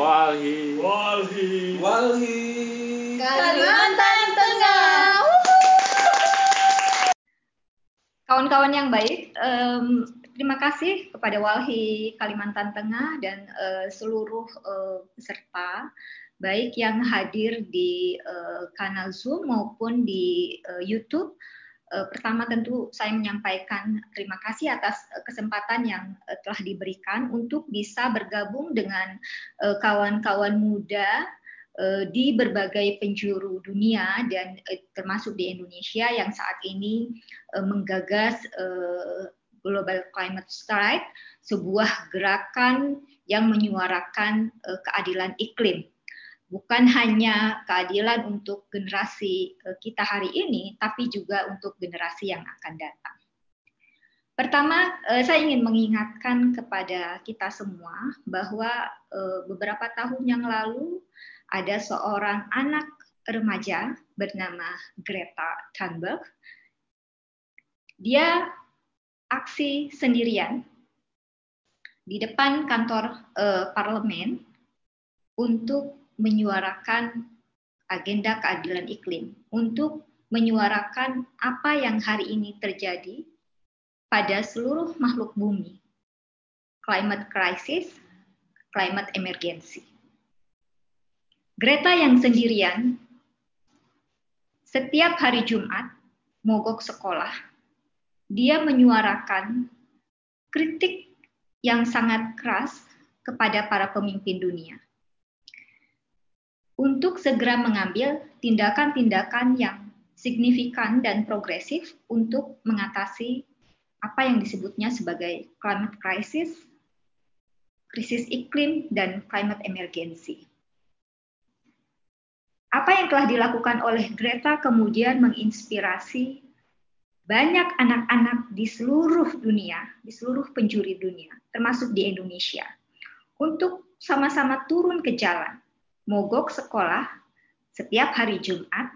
Walhi. Walhi. Walhi. Kalimantan Tengah. Kawan-kawan yang baik, um, terima kasih kepada Walhi Kalimantan Tengah dan uh, seluruh uh, peserta, baik yang hadir di uh, kanal Zoom maupun di uh, YouTube. Uh, pertama tentu saya menyampaikan terima kasih atas uh, kesempatan yang uh, telah diberikan untuk bisa bergabung dengan kawan-kawan muda di berbagai penjuru dunia dan termasuk di Indonesia yang saat ini menggagas Global Climate Strike, sebuah gerakan yang menyuarakan keadilan iklim bukan hanya keadilan untuk generasi eh, kita hari ini, tapi juga untuk generasi yang akan datang. Pertama, eh, saya ingin mengingatkan kepada kita semua bahwa eh, beberapa tahun yang lalu ada seorang anak remaja bernama Greta Thunberg. Dia aksi sendirian di depan kantor parlemen untuk menyuarakan agenda keadilan iklim, untuk menyuarakan apa yang hari ini terjadi pada seluruh makhluk bumi. Climate crisis, climate emergency. Greta yang sendirian setiap hari Jumat mogok sekolah, dia menyuarakan kritik yang sangat keras kepada para pemimpin dunia untuk segera mengambil tindakan-tindakan yang signifikan dan progresif untuk mengatasi apa yang disebutnya sebagai climate crisis, krisis iklim, dan climate emergency. Apa yang telah dilakukan oleh Greta kemudian menginspirasi banyak anak-anak di seluruh dunia, di seluruh penjuri dunia, termasuk di Indonesia, untuk sama-sama turun ke jalan mogok sekolah setiap hari Jumat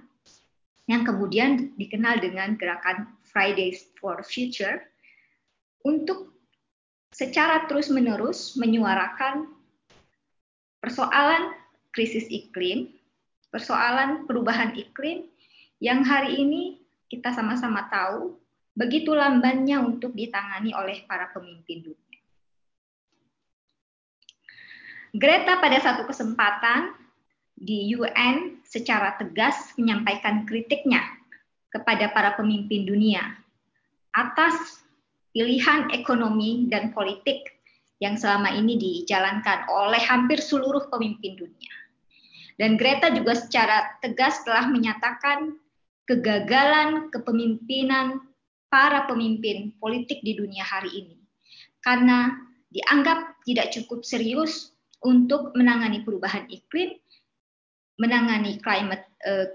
yang kemudian dikenal dengan gerakan Fridays for Future untuk secara terus-menerus menyuarakan persoalan krisis iklim, persoalan perubahan iklim yang hari ini kita sama-sama tahu begitu lambannya untuk ditangani oleh para pemimpin dunia. Greta pada satu kesempatan di UN secara tegas menyampaikan kritiknya kepada para pemimpin dunia atas pilihan ekonomi dan politik yang selama ini dijalankan oleh hampir seluruh pemimpin dunia. Dan Greta juga secara tegas telah menyatakan kegagalan kepemimpinan para pemimpin politik di dunia hari ini karena dianggap tidak cukup serius untuk menangani perubahan iklim menangani climate uh,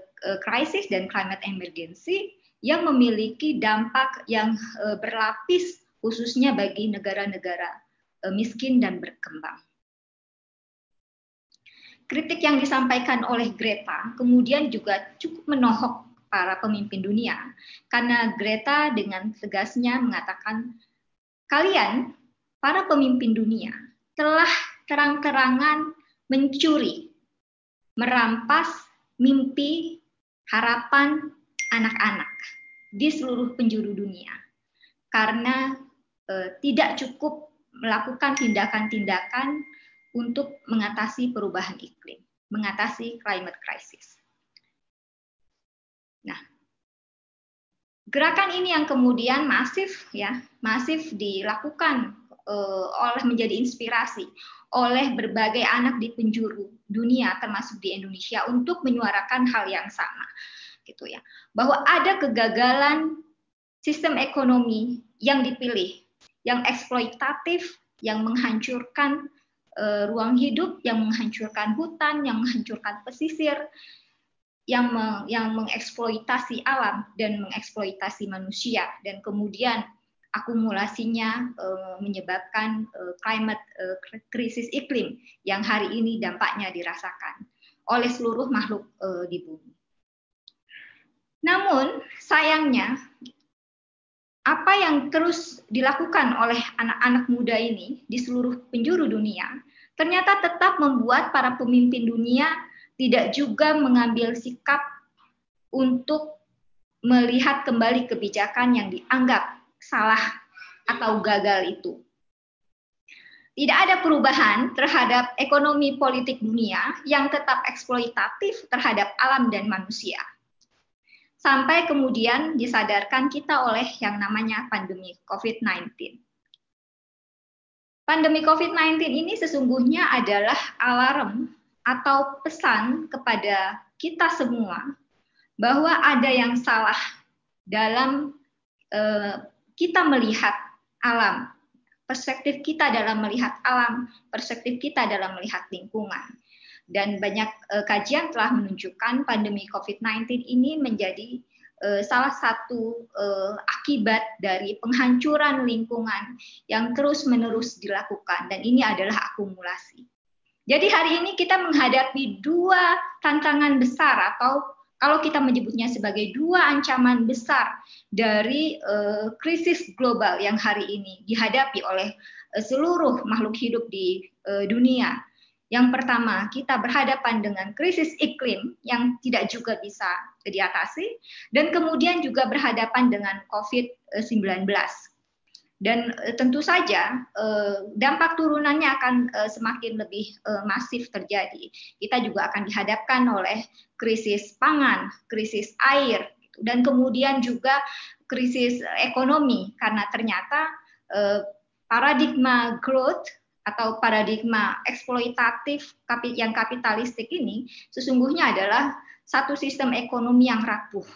crisis dan climate emergency yang memiliki dampak yang uh, berlapis khususnya bagi negara-negara miskin dan berkembang. Kritik yang disampaikan oleh Greta kemudian juga cukup menohok para pemimpin dunia karena Greta dengan tegasnya mengatakan kalian para pemimpin dunia telah terang-terangan mencuri merampas mimpi, harapan anak-anak di seluruh penjuru dunia karena e, tidak cukup melakukan tindakan-tindakan untuk mengatasi perubahan iklim, mengatasi climate crisis. Nah, gerakan ini yang kemudian masif ya, masif dilakukan e, oleh menjadi inspirasi oleh berbagai anak di penjuru dunia termasuk di Indonesia untuk menyuarakan hal yang sama gitu ya. Bahwa ada kegagalan sistem ekonomi yang dipilih yang eksploitatif yang menghancurkan uh, ruang hidup yang menghancurkan hutan yang menghancurkan pesisir yang meng, yang mengeksploitasi alam dan mengeksploitasi manusia. Dan kemudian akumulasinya uh, menyebabkan uh, climate uh, krisis iklim yang hari ini dampaknya dirasakan oleh seluruh makhluk di bumi. Namun sayangnya apa yang terus dilakukan oleh anak-anak muda ini di seluruh penjuru dunia ternyata tetap membuat para pemimpin dunia tidak juga mengambil sikap untuk melihat kembali kebijakan yang dianggap salah atau gagal itu. Tidak ada perubahan terhadap ekonomi politik dunia yang tetap eksploitatif terhadap alam dan manusia. Sampai kemudian disadarkan kita oleh yang namanya pandemi COVID-19. Pandemi COVID-19 ini sesungguhnya adalah alarm atau pesan kepada kita semua bahwa ada yang salah dalam uh, kita melihat alam, perspektif kita dalam melihat alam, perspektif kita dalam melihat lingkungan. Dan banyak uh, kajian telah menunjukkan pandemi COVID-19 ini menjadi uh, salah satu uh, akibat dari penghancuran lingkungan yang terus-menerus dilakukan dan ini adalah akumulasi. Jadi hari ini kita menghadapi dua tantangan besar atau kalau kita menyebutnya sebagai dua ancaman besar dari uh, krisis global yang hari ini dihadapi oleh uh, seluruh makhluk hidup di uh, dunia. Yang pertama, kita berhadapan dengan krisis iklim yang tidak juga bisa diatasi, dan kemudian juga berhadapan dengan COVID-19. Dan tentu saja dampak turunannya akan semakin lebih masif terjadi. Kita juga akan dihadapkan oleh krisis pangan, krisis air, gitu. dan kemudian juga krisis ekonomi karena ternyata eh, paradigma growth atau paradigma eksploitatif yang kapitalistik ini sesungguhnya adalah satu sistem ekonomi yang rapuh.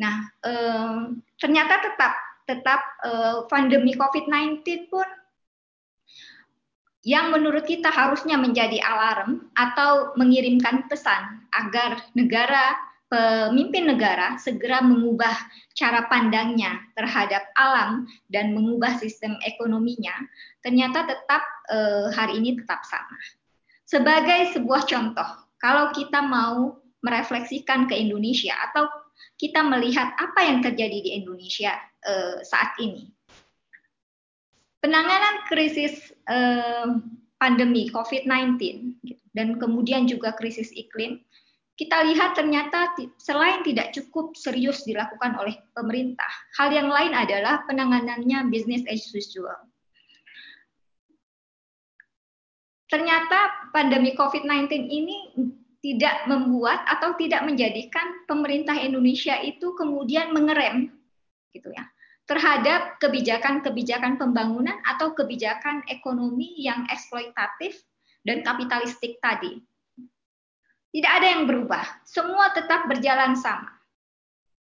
Nah, eh, ternyata tetap tetap eh, pandemi COVID-19 pun yang menurut kita harusnya menjadi alarm atau mengirimkan pesan agar negara pemimpin negara segera mengubah cara pandangnya terhadap alam dan mengubah sistem ekonominya ternyata tetap eh, hari ini tetap sama. Sebagai sebuah contoh, kalau kita mau merefleksikan ke Indonesia atau kita melihat apa yang terjadi di Indonesia eh, saat ini, penanganan krisis eh, pandemi COVID-19 gitu, dan kemudian juga krisis iklim, kita lihat ternyata selain tidak cukup serius dilakukan oleh pemerintah, hal yang lain adalah penanganannya business as usual. Ternyata pandemi COVID-19 ini tidak membuat atau tidak menjadikan pemerintah Indonesia itu kemudian mengerem gitu ya terhadap kebijakan-kebijakan pembangunan atau kebijakan ekonomi yang eksploitatif dan kapitalistik tadi. Tidak ada yang berubah, semua tetap berjalan sama.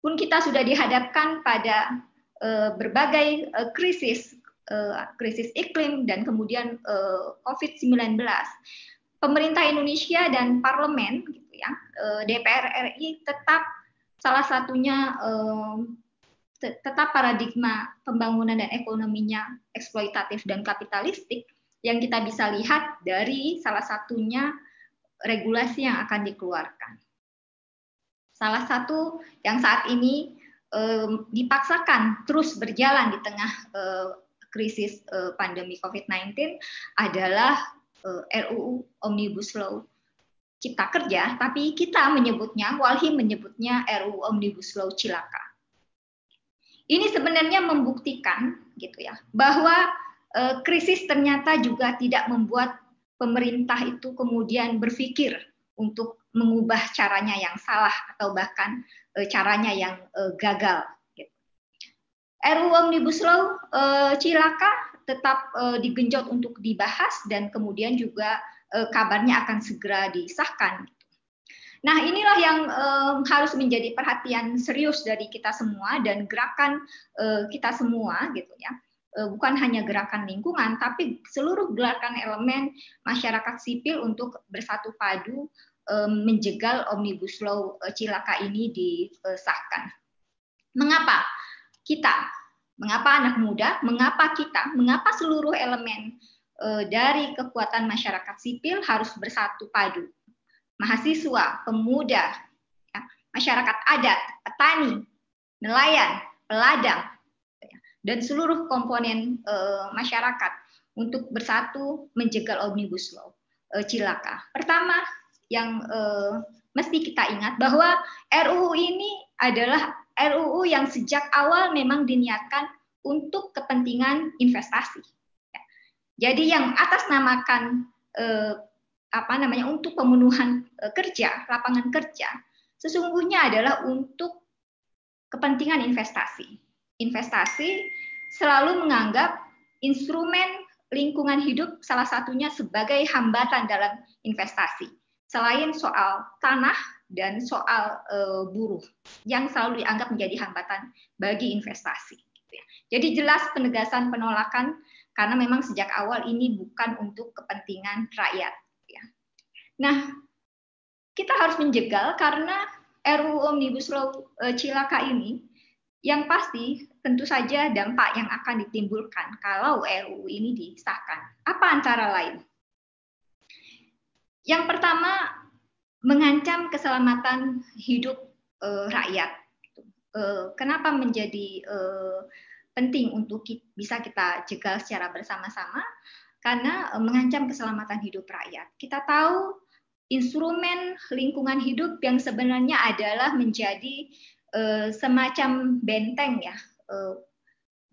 Pun kita sudah dihadapkan pada uh, berbagai uh, krisis, uh, krisis iklim dan kemudian uh, COVID-19. Pemerintah Indonesia dan parlemen, gitu ya, DPR RI tetap salah satunya tetap paradigma pembangunan dan ekonominya eksploitatif dan kapitalistik yang kita bisa lihat dari salah satunya regulasi yang akan dikeluarkan. Salah satu yang saat ini dipaksakan terus berjalan di tengah eh, krisis eh, pandemi COVID-19 adalah eh, RUU Omnibus Law Cipta Kerja, tapi kita menyebutnya, Walhi menyebutnya RUU Omnibus Law Cilaka. Ini sebenarnya membuktikan gitu ya bahwa e, krisis ternyata juga tidak membuat pemerintah itu kemudian berpikir untuk mengubah caranya yang salah atau bahkan e, caranya yang e, gagal. Gitu. RUU Omnibus Law e, Cilaka tetap e, digenjot untuk dibahas dan kemudian juga e, kabarnya akan segera disahkan. Nah, inilah yang um, harus menjadi perhatian serius dari kita semua dan gerakan uh, kita semua gitu ya. Uh, bukan hanya gerakan lingkungan, tapi seluruh gerakan elemen masyarakat sipil untuk bersatu padu um, menjegal omnibus law uh, cilaka ini disahkan. Mengapa kita? Mengapa anak muda? Mengapa kita? Mengapa seluruh elemen dari kekuatan masyarakat sipil harus bersatu padu mahasiswa, pemuda, ya, masyarakat adat, petani, nelayan, peladang, ya, dan seluruh komponen e, masyarakat untuk bersatu menjegal omnibus law uh, cilaka. Pertama yang uh, mesti kita ingat bahwa RUU ini adalah RUU yang sejak awal memang diniatkan untuk kepentingan investasi. Ya. Jadi yang atas namakan apa namanya untuk pemenuhan eh, kerja, lapangan kerja, sesungguhnya adalah untuk kepentingan investasi. Investasi selalu menganggap instrumen lingkungan hidup salah satunya sebagai hambatan dalam investasi. Selain soal tanah dan soal uh, buruh yang selalu dianggap menjadi hambatan bagi investasi. Gitu ya. Jadi jelas penegasan penolakan karena memang sejak awal ini bukan untuk kepentingan rakyat. Nah, kita harus menjegal karena RUU Omnibus Law uh, Cilaka ini yang pasti tentu saja dampak yang akan ditimbulkan kalau RUU ini disahkan. Apa antara lain? Yang pertama mengancam keselamatan hidup uh, rakyat. Uh, kenapa menjadi uh, penting untuk kita, bisa kita jegal secara bersama-sama? Karena uh, mengancam keselamatan hidup rakyat. Kita tahu instrumen lingkungan hidup yang sebenarnya adalah menjadi uh, semacam benteng ya uh,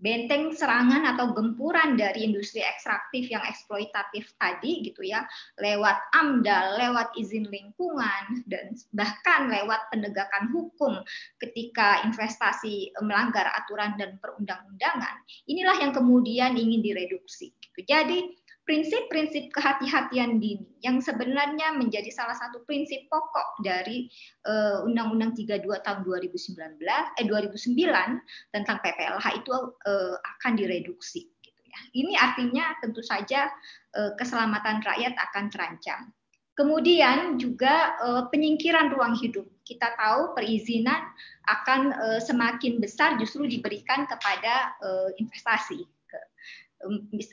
benteng serangan atau gempuran dari industri ekstraktif yang eksploitatif tadi gitu ya lewat AMDAL, lewat izin lingkungan dan bahkan lewat penegakan hukum ketika investasi melanggar aturan dan perundang-undangan inilah yang kemudian ingin direduksi gitu. Jadi prinsip-prinsip kehati-hatian dini yang sebenarnya menjadi salah satu prinsip pokok dari uh, Undang-Undang 32 tahun 2019 eh 2009 tentang PPLH itu uh, akan direduksi gitu ya. Ini artinya tentu saja uh, keselamatan rakyat akan terancam. Kemudian juga penyingkiran ruang hidup. Kita tahu perizinan akan semakin besar justru diberikan kepada investasi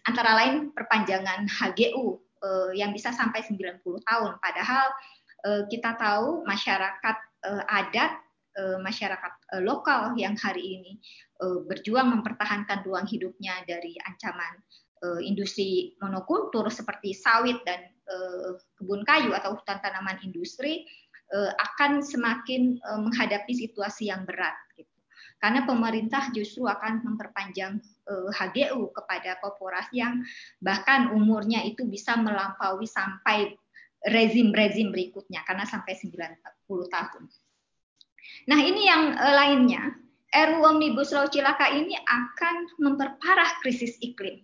antara lain perpanjangan HGU eh, yang bisa sampai 90 tahun. Padahal eh, kita tahu masyarakat eh, adat, masyarakat lokal yang hari ini berjuang mempertahankan ruang hidupnya dari ancaman industri monokultur seperti sawit dan kebun kayu atau hutan tanaman industri akan semakin menghadapi situasi yang berat. Karena pemerintah justru akan memperpanjang HGU eh, kepada korporasi yang bahkan umurnya itu bisa melampaui sampai rezim-rezim berikutnya karena sampai 90 tahun. Nah, ini yang eh, lainnya, RUU Omnibus Law Cilaka ini akan memperparah krisis iklim.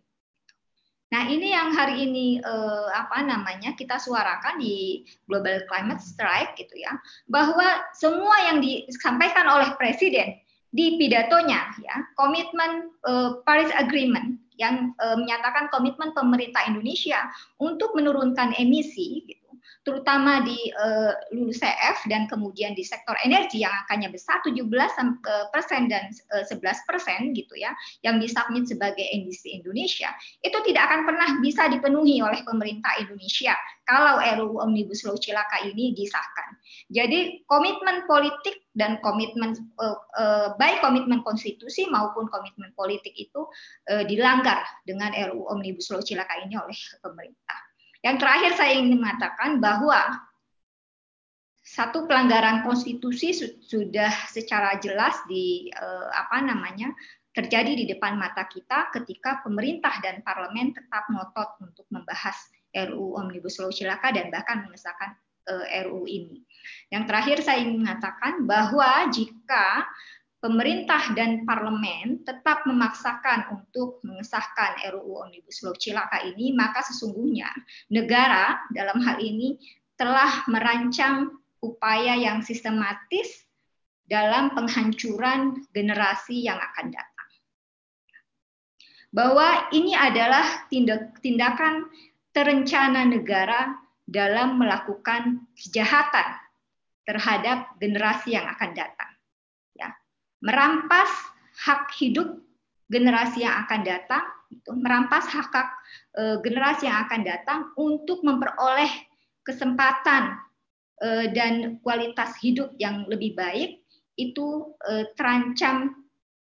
Nah, ini yang hari ini eh, apa namanya kita suarakan di Global Climate Strike gitu ya, bahwa semua yang disampaikan oleh presiden di pidatonya ya komitmen uh, Paris Agreement yang uh, menyatakan komitmen pemerintah Indonesia untuk menurunkan emisi gitu terutama di uh, LULUCF dan kemudian di sektor energi yang angkanya besar 17 persen dan uh, 11 persen gitu ya yang disubmit sebagai emisi Indonesia itu tidak akan pernah bisa dipenuhi oleh pemerintah Indonesia kalau RUU Omnibus Law Cilaka ini disahkan. Jadi komitmen politik dan komitmen uh, uh, baik komitmen konstitusi maupun komitmen politik itu uh, dilanggar dengan RUU Omnibus Law Cilaka ini oleh pemerintah. Yang terakhir saya ingin mengatakan bahwa satu pelanggaran konstitusi sudah secara jelas di eh, apa namanya terjadi di depan mata kita ketika pemerintah dan parlemen tetap ngotot untuk membahas RUU Omnibus Law Cilaka dan bahkan mengesahkan eh, RUU ini. Yang terakhir saya ingin mengatakan bahwa jika pemerintah dan parlemen tetap memaksakan untuk mengesahkan RUU Omnibus Law Cilaka ini, maka sesungguhnya negara dalam hal ini telah merancang upaya yang sistematis dalam penghancuran generasi yang akan datang. Bahwa ini adalah tindak, tindakan terencana negara dalam melakukan kejahatan terhadap generasi yang akan datang merampas hak hidup generasi yang akan datang, itu merampas hak hak e, generasi yang akan datang untuk memperoleh kesempatan e, dan kualitas hidup yang lebih baik itu e, terancam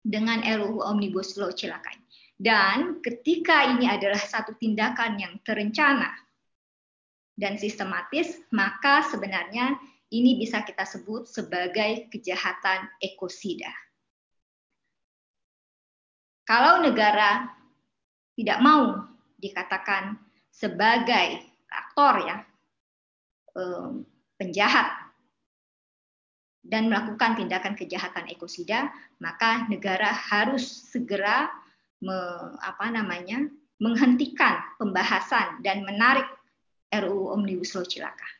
dengan RUU Omnibus Law Cilakai. Dan ketika ini adalah satu tindakan yang terencana dan sistematis, maka sebenarnya ini bisa kita sebut sebagai kejahatan ekosida. Kalau negara tidak mau dikatakan sebagai aktor ya penjahat dan melakukan tindakan kejahatan ekosida, maka negara harus segera me, apa namanya menghentikan pembahasan dan menarik RUU Omnibus Law Cilaka.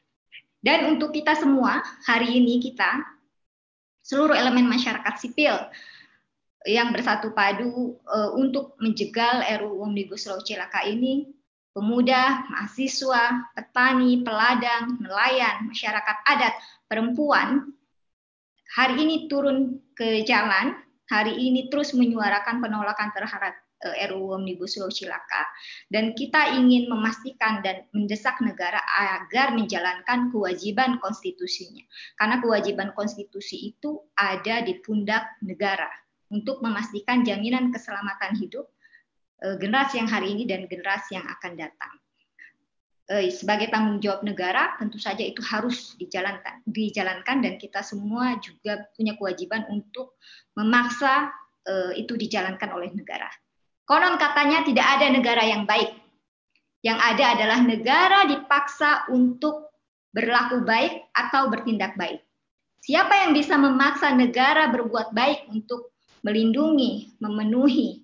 Dan untuk kita semua, hari ini kita seluruh elemen masyarakat sipil yang bersatu padu uh, untuk menjegal RUU Omnibus Law Cilaka ini pemuda, mahasiswa, petani, peladang, nelayan, masyarakat adat, perempuan hari ini turun ke jalan, hari ini terus menyuarakan penolakan terhadap RUU Omnibus Law Cilaka dan kita ingin memastikan dan mendesak negara agar menjalankan kewajiban konstitusinya. Karena kewajiban konstitusi itu ada di pundak negara untuk memastikan jaminan keselamatan hidup eh, generasi yang hari ini dan generasi yang akan datang. Eh, sebagai tanggung jawab negara, tentu saja itu harus dijalankan, dijalankan dan kita semua juga punya kewajiban untuk memaksa eh, itu dijalankan oleh negara. Konon katanya tidak ada negara yang baik. Yang ada adalah negara dipaksa untuk berlaku baik atau bertindak baik. Siapa yang bisa memaksa negara berbuat baik untuk melindungi, memenuhi,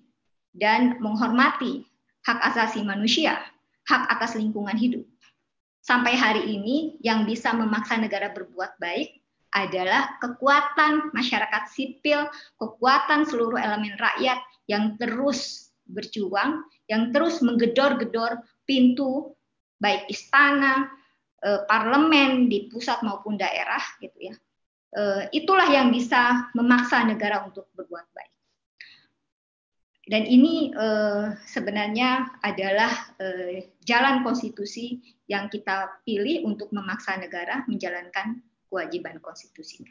dan menghormati hak asasi manusia, hak atas lingkungan hidup. Sampai hari ini, yang bisa memaksa negara berbuat baik adalah kekuatan masyarakat sipil, kekuatan seluruh elemen rakyat yang terus berjuang, yang terus menggedor-gedor pintu baik istana, eh, parlemen di pusat maupun daerah gitu ya Eh, itulah yang bisa memaksa negara untuk berbuat baik. Dan ini uh, sebenarnya adalah jalan konstitusi yang kita pilih untuk memaksa negara menjalankan kewajiban konstitusinya.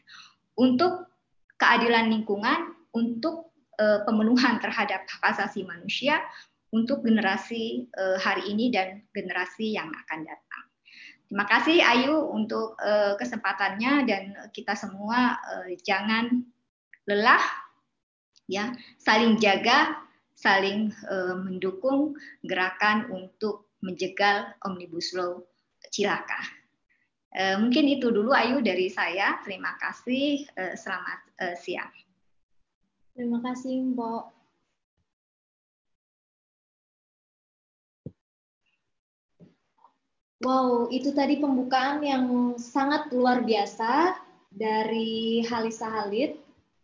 Untuk keadilan lingkungan, untuk pemenuhan terhadap hak asasi manusia, untuk generasi uh, hari ini dan generasi yang akan datang. Terima kasih Ayu untuk uh, kesempatannya dan kita semua jangan lelah ya, saling jaga, saling mendukung gerakan untuk menjegal Omnibus Law Cilaka. Mungkin itu dulu Ayu dari saya. Terima kasih. Selamat siang. Terima kasih Mbok. Wow, itu tadi pembukaan yang sangat luar biasa dari Halisa Halid,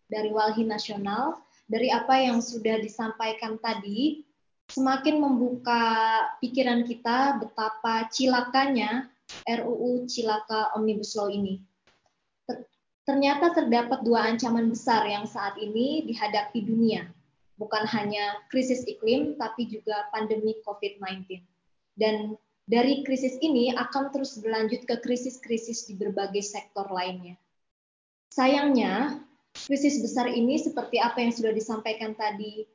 dari Walhi Nasional, dari apa yang sudah disampaikan tadi, semakin membuka pikiran kita betapa cilakanya RUU Cilaka Omnibus Law ini. Ternyata terdapat dua ancaman besar yang saat ini dihadapi dunia, bukan hanya krisis iklim, tapi juga pandemi COVID-19. Dan dari krisis ini akan terus berlanjut ke krisis-krisis di berbagai sektor lainnya. Sayangnya, krisis besar ini seperti apa yang sudah disampaikan tadi,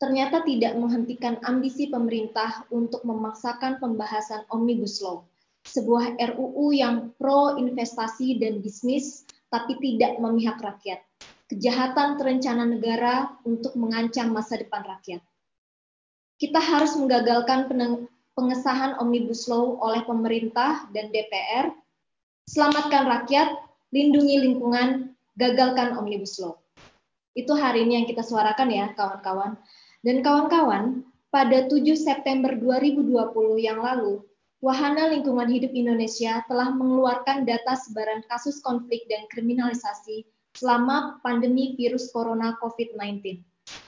ternyata tidak menghentikan ambisi pemerintah untuk memaksakan pembahasan Omnibus Law, sebuah RUU yang pro investasi dan bisnis, tapi tidak memihak rakyat. Kejahatan terencana negara untuk mengancam masa depan rakyat. Kita harus menggagalkan pengesahan Omnibus Law oleh pemerintah dan DPR, selamatkan rakyat, lindungi lingkungan, gagalkan Omnibus Law. Itu hari ini yang kita suarakan ya, kawan-kawan. Dan kawan-kawan, pada 7 September 2020 yang lalu, Wahana Lingkungan Hidup Indonesia telah mengeluarkan data sebaran kasus konflik dan kriminalisasi selama pandemi virus corona COVID-19.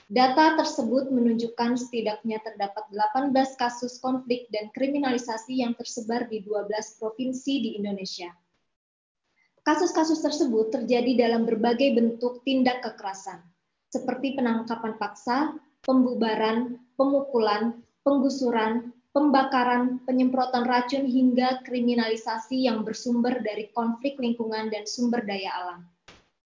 Data tersebut menunjukkan setidaknya terdapat 18 kasus konflik dan kriminalisasi yang tersebar di 12 provinsi di Indonesia. Kasus-kasus tersebut terjadi dalam berbagai bentuk tindak kekerasan, seperti penangkapan paksa, pembubaran, pemukulan, penggusuran, pembakaran, penyemprotan racun hingga kriminalisasi yang bersumber dari konflik lingkungan dan sumber daya alam.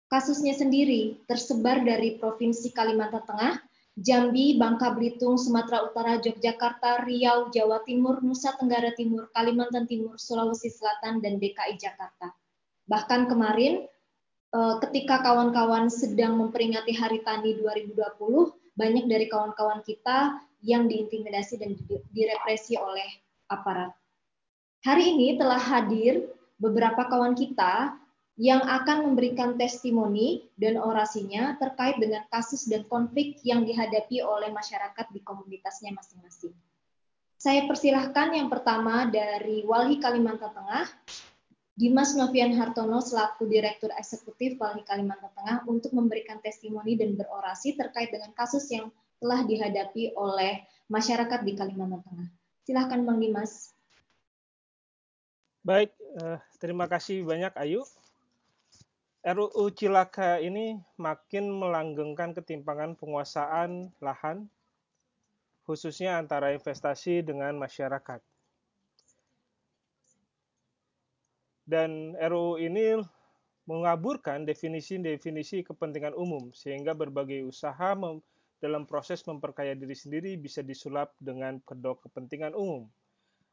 Kasusnya sendiri tersebar dari Provinsi Kalimantan Tengah, Jambi, Bangka Belitung, Sumatera Utara, Yogyakarta, Riau, Jawa Timur, Nusa Tenggara Timur, Kalimantan Timur, Sulawesi Selatan, dan DKI Jakarta. Bahkan kemarin eh, ketika kawan-kawan sedang memperingati Hari Tani 2020, banyak dari kawan-kawan kita yang diintimidasi dan direpresi oleh aparat. Hari ini telah hadir beberapa kawan kita yang akan memberikan testimoni dan orasinya terkait dengan kasus dan konflik yang dihadapi oleh masyarakat di komunitasnya masing-masing. Saya persilahkan yang pertama dari Walhi Kalimantan Tengah, Dimas Novian Hartono selaku Direktur Eksekutif Walhi Kalimantan Tengah untuk memberikan testimoni dan berorasi terkait dengan kasus yang telah dihadapi oleh masyarakat di Kalimantan Tengah. Silahkan Bang Dimas. Baik, eh, terima kasih banyak Ayu. RUU Cilaka ini makin melanggengkan ketimpangan penguasaan lahan, khususnya antara investasi dengan masyarakat. Dan RUU ini mengaburkan definisi-definisi kepentingan umum, sehingga berbagai usaha dalam proses memperkaya diri sendiri bisa disulap dengan kedok kepentingan umum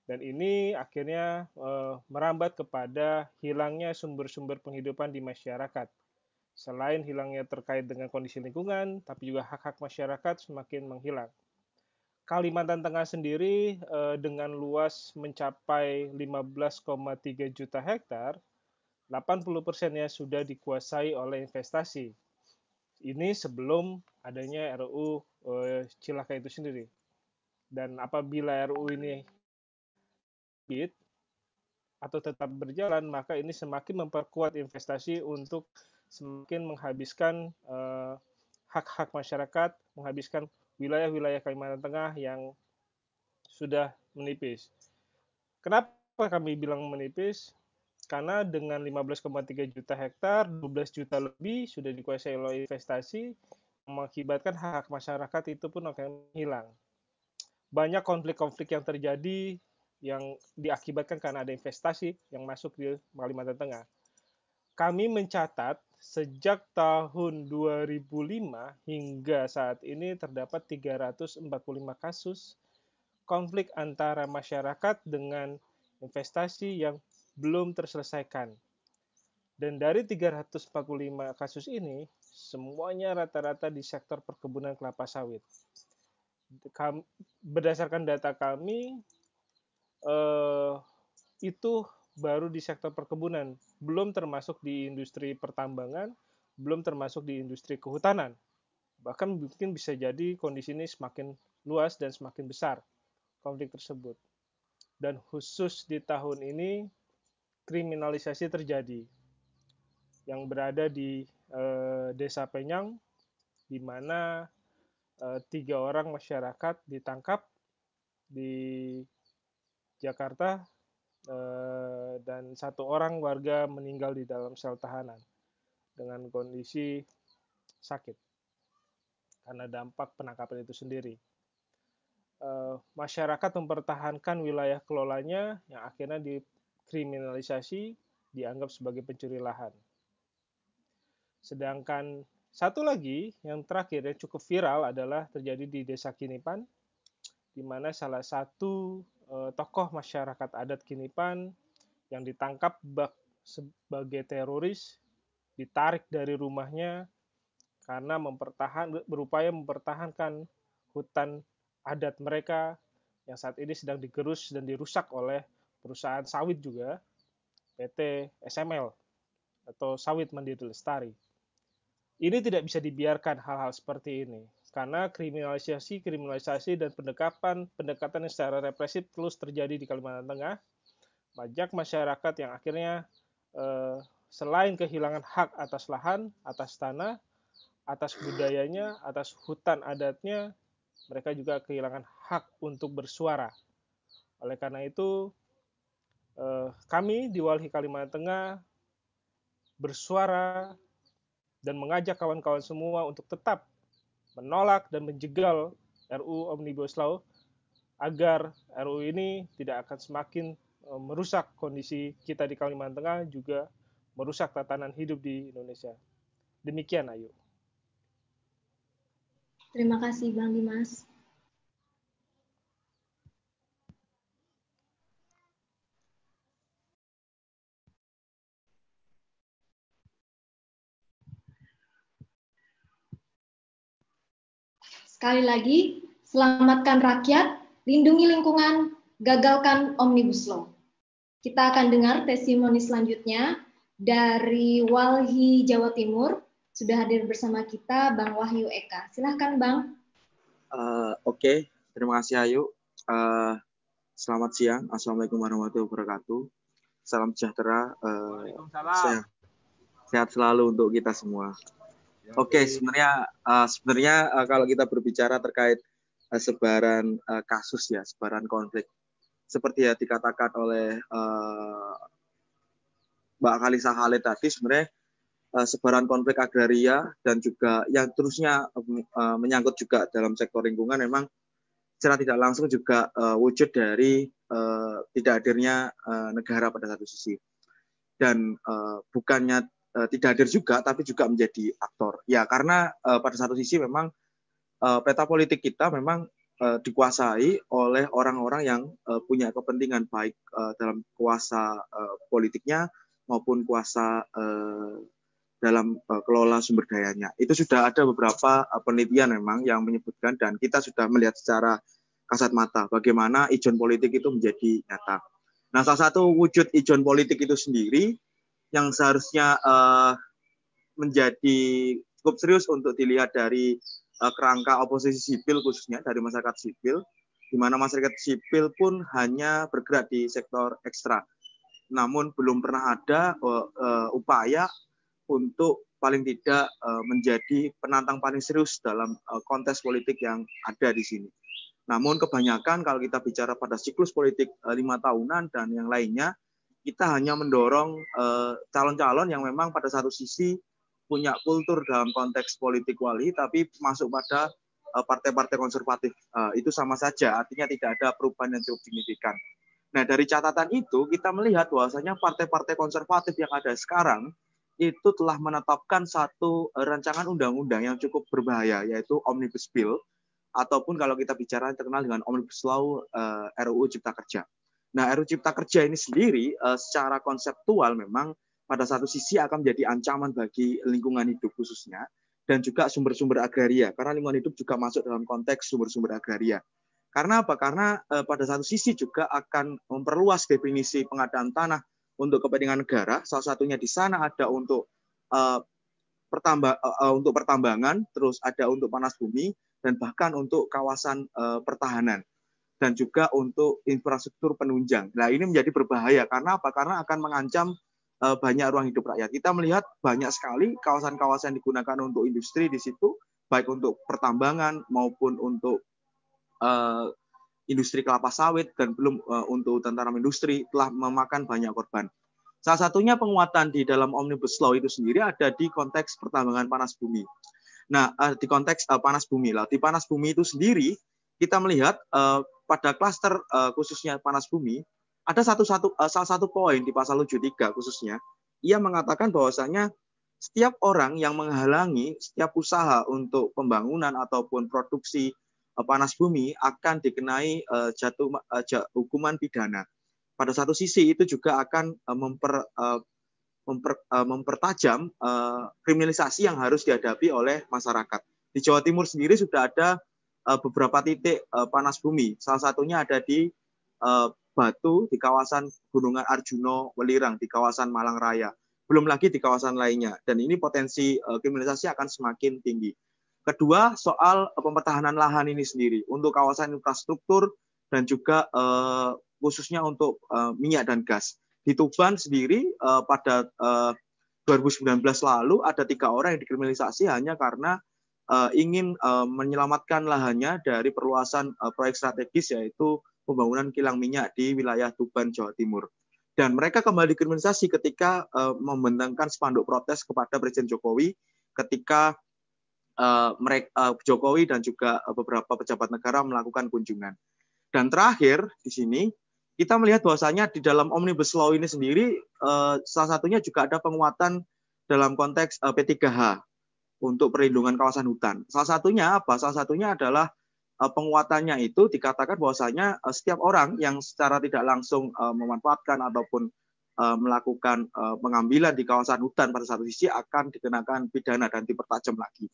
dan ini akhirnya uh, merambat kepada hilangnya sumber-sumber penghidupan di masyarakat. Selain hilangnya terkait dengan kondisi lingkungan, tapi juga hak-hak masyarakat semakin menghilang. Kalimantan Tengah sendiri uh, dengan luas mencapai 15,3 juta hektar, 80 persennya sudah dikuasai oleh investasi. Ini sebelum adanya RUU uh, eh, Cilaka itu sendiri. Dan apabila RUU ini terbit atau tetap berjalan, maka ini semakin memperkuat investasi untuk semakin menghabiskan eh, hak-hak masyarakat, menghabiskan wilayah-wilayah Kalimantan Tengah yang sudah menipis. Kenapa kami bilang menipis? Karena dengan 15,3 juta hektar, 12 juta lebih sudah dikuasai oleh investasi, mengakibatkan hak, hak masyarakat itu pun akan hilang. Banyak konflik-konflik yang terjadi yang diakibatkan karena ada investasi yang masuk di Kalimantan Tengah. Kami mencatat sejak tahun 2005 hingga saat ini terdapat 345 kasus konflik antara masyarakat dengan investasi yang belum terselesaikan. Dan dari 345 kasus ini, semuanya rata-rata di sektor perkebunan kelapa sawit. Berdasarkan data kami, eh, itu baru di sektor perkebunan, belum termasuk di industri pertambangan, belum termasuk di industri kehutanan. Bahkan mungkin bisa jadi kondisi ini semakin luas dan semakin besar konflik tersebut. Dan khusus di tahun ini kriminalisasi terjadi yang berada di eh, Desa Penyang, di mana eh, tiga orang masyarakat ditangkap di Jakarta eh, dan satu orang warga meninggal di dalam sel tahanan dengan kondisi sakit karena dampak penangkapan itu sendiri. Eh, masyarakat mempertahankan wilayah kelolanya yang akhirnya dikriminalisasi dianggap sebagai pencuri lahan. Sedangkan satu lagi yang terakhir yang cukup viral adalah terjadi di Desa Kinipan, di mana salah satu uh, tokoh masyarakat adat Kinipan yang ditangkap bak sebagai teroris, ditarik dari rumahnya karena mempertahan berupaya mempertahankan hutan adat mereka yang saat ini sedang digerus dan dirusak oleh perusahaan sawit juga PT SML atau Sawit Mandiri Lestari. Ini tidak bisa dibiarkan hal-hal seperti ini karena kriminalisasi, kriminalisasi dan pendekatan pendekatan yang secara represif terus terjadi di Kalimantan Tengah. Banyak masyarakat yang akhirnya eh, selain kehilangan hak atas lahan, atas tanah, atas budayanya, atas hutan adatnya, mereka juga kehilangan hak untuk bersuara. Oleh karena itu, eh, kami di Walhi Kalimantan Tengah bersuara dan mengajak kawan-kawan semua untuk tetap menolak dan menjegal RUU Omnibus Law agar RUU ini tidak akan semakin e, merusak kondisi kita di Kalimantan Tengah juga merusak tatanan hidup di Indonesia. Demikian Ayu. Terima kasih Bang Dimas. Sekali lagi, selamatkan rakyat, lindungi lingkungan, gagalkan Omnibus Law. Kita akan dengar testimoni selanjutnya dari Walhi Jawa Timur. Sudah hadir bersama kita Bang Wahyu Eka. Silahkan Bang. Uh, Oke, okay. terima kasih Ayu. Uh, selamat siang. Assalamualaikum warahmatullahi wabarakatuh. Salam sejahtera. Uh, sehat, sehat selalu untuk kita semua. Oke, okay, sebenarnya uh, sebenarnya uh, kalau kita berbicara terkait uh, sebaran uh, kasus ya, sebaran konflik, seperti ya dikatakan oleh uh, Mbak Kalisa Khalid tadi, sebenarnya uh, sebaran konflik agraria dan juga yang terusnya uh, menyangkut juga dalam sektor lingkungan, memang secara tidak langsung juga uh, wujud dari uh, tidak hadirnya uh, negara pada satu sisi. Dan uh, bukannya tidak hadir juga, tapi juga menjadi aktor. Ya, karena uh, pada satu sisi memang uh, peta politik kita memang uh, dikuasai oleh orang-orang yang uh, punya kepentingan baik uh, dalam kuasa uh, politiknya maupun kuasa uh, dalam uh, kelola sumber dayanya. Itu sudah ada beberapa uh, penelitian memang yang menyebutkan dan kita sudah melihat secara kasat mata bagaimana ijon politik itu menjadi nyata. Nah, salah satu wujud ijon politik itu sendiri yang seharusnya uh, menjadi cukup serius untuk dilihat dari uh, kerangka oposisi sipil khususnya dari masyarakat sipil, di mana masyarakat sipil pun hanya bergerak di sektor ekstra. Namun belum pernah ada uh, upaya untuk paling tidak menjadi penantang paling serius dalam kontes politik yang ada di sini. Namun kebanyakan kalau kita bicara pada siklus politik lima tahunan dan yang lainnya, kita hanya mendorong eh, calon-calon yang memang pada satu sisi punya kultur dalam konteks politik wali, tapi masuk pada eh, partai-partai konservatif. Uh, itu sama saja, artinya tidak ada perubahan yang cukup signifikan. Nah, dari catatan itu kita melihat bahwasanya partai-partai konservatif yang ada sekarang itu telah menetapkan satu rancangan undang-undang yang cukup berbahaya, yaitu Omnibus Bill, ataupun kalau kita bicara terkenal dengan Omnibus Law uh, RUU Cipta Kerja. Nah, RUU Cipta Kerja ini sendiri uh, secara konseptual memang pada satu sisi akan menjadi ancaman bagi lingkungan hidup khususnya dan juga sumber-sumber agraria karena lingkungan hidup juga masuk dalam konteks sumber-sumber agraria. Karena apa? Karena uh, pada satu sisi juga akan memperluas definisi pengadaan tanah untuk kepentingan negara. Salah satunya di sana ada untuk uh, pertamba, uh, untuk pertambangan, terus ada untuk panas bumi dan bahkan untuk kawasan uh, pertahanan dan juga untuk infrastruktur penunjang. Nah, ini menjadi berbahaya karena apa? Karena akan mengancam uh, banyak ruang hidup rakyat. Kita melihat banyak sekali kawasan-kawasan digunakan untuk industri di situ, baik untuk pertambangan maupun untuk uh, industri kelapa sawit dan belum uh, untuk tentara industri telah memakan banyak korban. Salah satunya penguatan di dalam Omnibus Law itu sendiri ada di konteks pertambangan panas bumi. Nah, di konteks panas bumi lah. Di panas bumi itu sendiri kita melihat uh, pada klaster uh, khususnya panas bumi ada satu satu uh, salah satu poin di pasal 73 khususnya ia mengatakan bahwasanya setiap orang yang menghalangi setiap usaha untuk pembangunan ataupun produksi panas bumi akan dikenai uh, jatuh uh, hukuman pidana. Pada satu sisi itu juga akan memper, memper, mempertajam kriminalisasi yang harus dihadapi oleh masyarakat. Di Jawa Timur sendiri sudah ada beberapa titik uh, panas bumi. Salah satunya ada di uh, Batu di kawasan Gunungan Arjuno Welirang di kawasan Malang Raya. Belum lagi di kawasan lainnya. Dan ini potensi kriminalisasi akan semakin tinggi. Kedua, soal pemetahanan lahan ini sendiri untuk kawasan infrastruktur dan juga khususnya untuk minyak dan gas. Di Tuban sendiri pada uh, 2019 lalu ada tiga orang yang dikriminalisasi hanya karena ingin uh, menyelamatkan lahannya dari perluasan uh, proyek strategis yaitu pembangunan kilang minyak di wilayah Tuban, Jawa Timur. Dan mereka kembali dikriminalisasi ketika uh, membentangkan spanduk protes kepada Presiden Jokowi ketika uh, mereka uh, Jokowi dan juga beberapa pejabat negara melakukan kunjungan. Dan terakhir di sini kita melihat bahwasanya di dalam omnibus law ini sendiri uh, salah satunya juga ada penguatan dalam konteks uh, P3H untuk perlindungan kawasan hutan. Salah satunya apa? Salah satunya adalah uh, penguatannya itu dikatakan bahwasanya uh, setiap orang yang secara tidak langsung uh, memanfaatkan ataupun melakukan pengambilan di kawasan hutan pada satu sisi akan dikenakan pidana dan dipertajam lagi.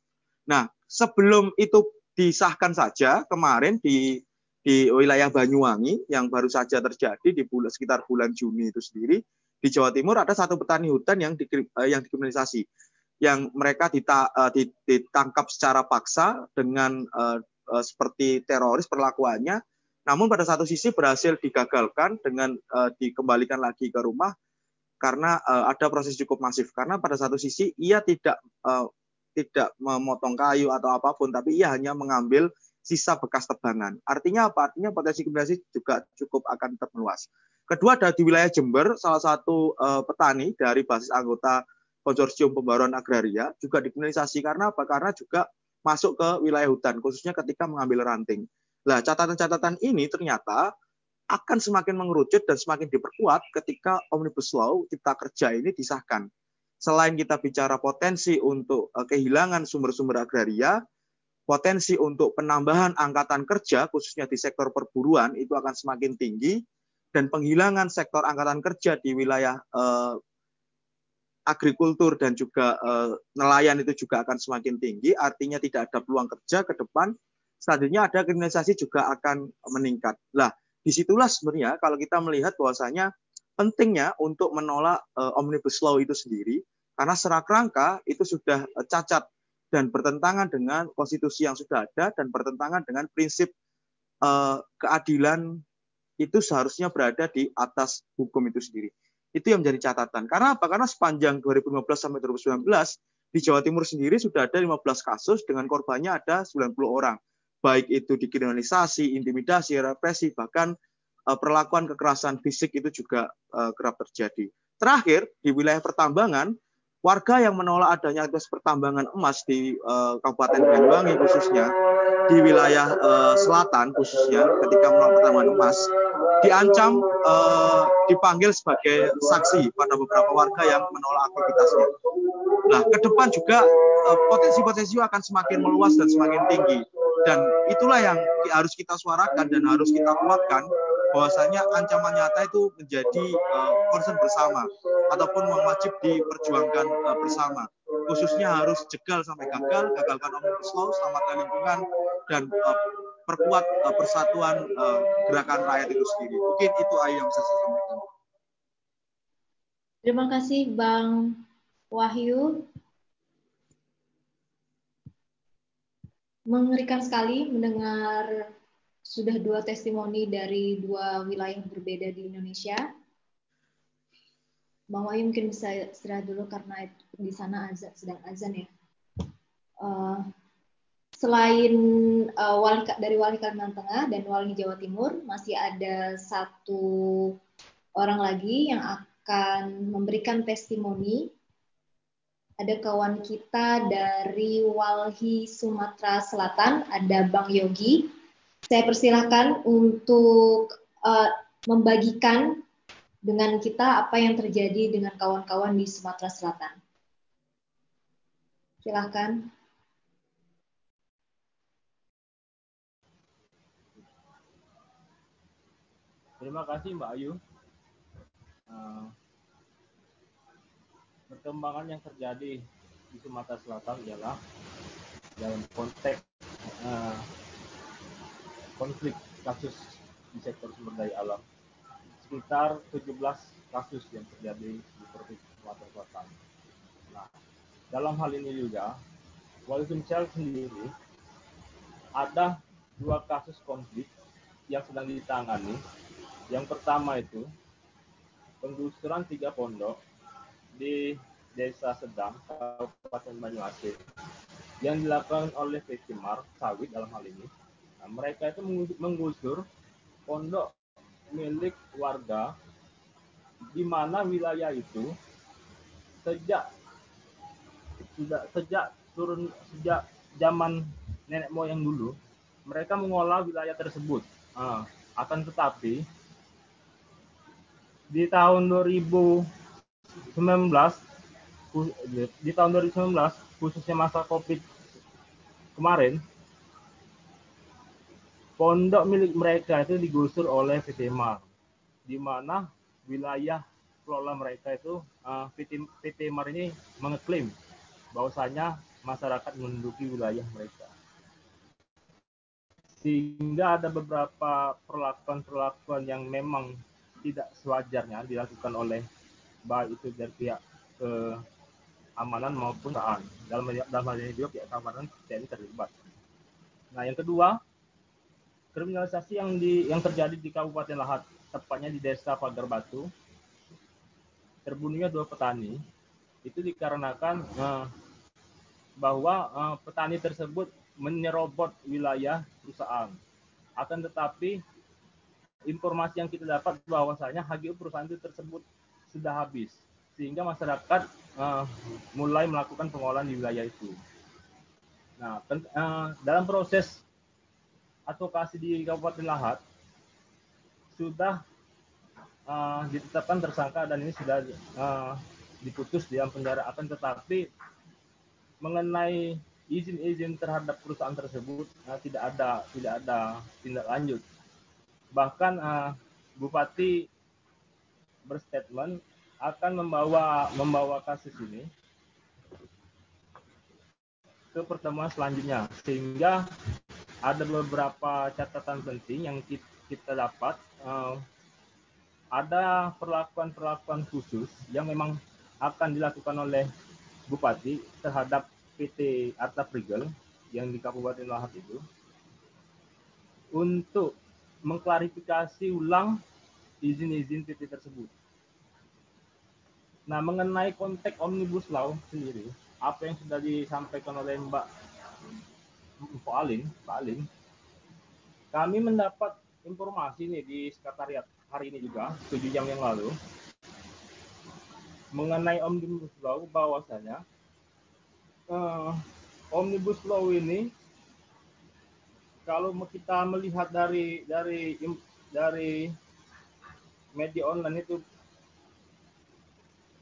Nah, sebelum itu disahkan saja kemarin di di wilayah Banyuwangi yang baru saja terjadi di bulan sekitar bulan Juni itu sendiri di Jawa Timur ada satu petani hutan yang yang dikriminalisasi yang mereka dita, ditangkap secara paksa dengan uh, seperti teroris perlakuannya, namun pada satu sisi berhasil digagalkan dengan dikembalikan lagi ke rumah karena ada proses cukup masif. Karena pada satu sisi ia tidak tidak memotong kayu atau apa pun, tapi ia hanya mengambil sisa bekas tebangan. Artinya apa? Artinya potensi kriminalisasi juga cukup akan termeluas. Kedua ada di wilayah Jember, salah satu uh, petani dari basis anggota konsorsium pembaruan agraria juga dikriminalisasi karena apa? Karena juga masuk ke wilayah hutan, khususnya ketika mengambil ranting. Nah, catatan-catatan ini ternyata akan semakin mengerucut dan semakin diperkuat ketika Omnibus Law Cipta Kerja ini disahkan. Selain kita bicara potensi untuk uh, kehilangan sumber-sumber agraria, potensi untuk penambahan angkatan kerja khususnya di sektor perburuan itu akan semakin tinggi dan penghilangan sektor angkatan kerja di wilayah uh, agrikultur dan juga uh, nelayan itu juga akan semakin tinggi, artinya tidak ada peluang kerja ke depan. Selanjutnya ada kriminalisasi juga akan meningkat. Lah, di situlah sebenarnya kalau kita melihat bahwasanya pentingnya untuk menolak uh, omnibus law itu sendiri, karena serak rangka itu sudah uh, cacat dan bertentangan dengan konstitusi yang sudah ada dan bertentangan dengan prinsip keadilan itu seharusnya berada di atas hukum itu sendiri. Itu yang menjadi catatan. Karena apa? Karena sepanjang 2015 sampai 2019 di Jawa Timur sendiri sudah ada 15 kasus dengan korbannya ada 90 orang. Baik itu dikriminalisasi, intimidasi, represi, bahkan uh, perlakuan kekerasan fisik itu juga uh, kerap terjadi. Terakhir, di wilayah pertambangan, warga yang menolak adanya aktivitas pertambangan emas di uh, Kabupaten Banyuwangi khususnya di wilayah uh, selatan khususnya ketika menolak pertambangan emas diancam uh, dipanggil sebagai saksi pada beberapa warga yang menolak aktivitasnya. Nah, ke depan juga uh, potensi-potensi akan semakin meluas dan semakin tinggi. Dan itulah yang harus kita suarakan dan harus kita kuatkan bahwasanya ancaman nyata itu menjadi uh, concern bersama ataupun wajib diperjuangkan uh, bersama. Khususnya harus jegal sampai gagal, gagalkan omnibus law, selamatkan lingkungan dan uh, perkuat persatuan gerakan rakyat itu sendiri. Mungkin itu aja yang bisa saya sampaikan. Terima kasih Bang Wahyu. Mengerikan sekali mendengar sudah dua testimoni dari dua wilayah berbeda di Indonesia. Bang Wahyu mungkin bisa istirahat dulu karena di sana azan, sedang azan ya. Uh, selain uh, wali dari wali Kalimantan Tengah dan wali Jawa Timur masih ada satu orang lagi yang akan memberikan testimoni ada kawan kita dari Walhi Sumatera Selatan ada Bang Yogi saya persilahkan untuk uh, membagikan dengan kita apa yang terjadi dengan kawan-kawan di Sumatera Selatan. Silahkan. Terima kasih Mbak Ayu. Uh, perkembangan yang terjadi di Sumatera Selatan ialah dalam konteks uh, konflik kasus di sektor sumber daya alam. Sekitar 17 kasus yang terjadi di Provinsi Sumatera Selatan. Nah, dalam hal ini juga, Wali Sumsel sendiri ada dua kasus konflik yang sedang ditangani yang pertama itu penggusuran tiga pondok di Desa Sedang, Kabupaten Banyuasin yang dilakukan oleh Mar Sawit dalam hal ini. Nah, mereka itu menggusur pondok milik warga di mana wilayah itu sejak sudah sejak turun sejak zaman nenek moyang dulu mereka mengolah wilayah tersebut. Nah, akan tetapi di tahun 2019 di tahun 2019 khususnya masa Covid kemarin pondok milik mereka itu digusur oleh PT Mar di mana wilayah kelola mereka itu PT, PT Mar ini mengeklaim bahwasanya masyarakat menduduki wilayah mereka sehingga ada beberapa perlakuan-perlakuan yang memang tidak sewajarnya dilakukan oleh baik itu dari pihak keamanan maupun keamanan dalam dalam hal ini juga pihak keamanan TNI terlibat. Nah yang kedua kriminalisasi yang di yang terjadi di Kabupaten Lahat tepatnya di Desa Pagar Batu terbunuhnya dua petani itu dikarenakan uh, bahwa uh, petani tersebut menyerobot wilayah perusahaan. Akan tetapi informasi yang kita dapat bahwasanya HGU perusahaan itu tersebut sudah habis sehingga masyarakat uh, mulai melakukan pengolahan di wilayah itu. Nah, uh, dalam proses advokasi di Kabupaten Lahat sudah uh, ditetapkan tersangka dan ini sudah uh, diputus penjara. Akan tetapi mengenai izin-izin terhadap perusahaan tersebut uh, tidak ada tidak ada tindak lanjut. Bahkan uh, bupati berstatement akan membawa membawa kasus ini ke pertemuan selanjutnya sehingga ada beberapa catatan penting yang kita dapat uh, ada perlakuan-perlakuan khusus yang memang akan dilakukan oleh bupati terhadap PT Arta Prigel yang di Kabupaten Lahat itu untuk mengklarifikasi ulang izin-izin PT tersebut. Nah, mengenai konteks Omnibus Law sendiri, apa yang sudah disampaikan oleh Mbak Pak Alin, Pak Alin, kami mendapat informasi nih di sekretariat hari ini juga, 7 jam yang lalu, mengenai Omnibus Law bahwasanya uh, omnibus law ini kalau kita melihat dari dari dari media online itu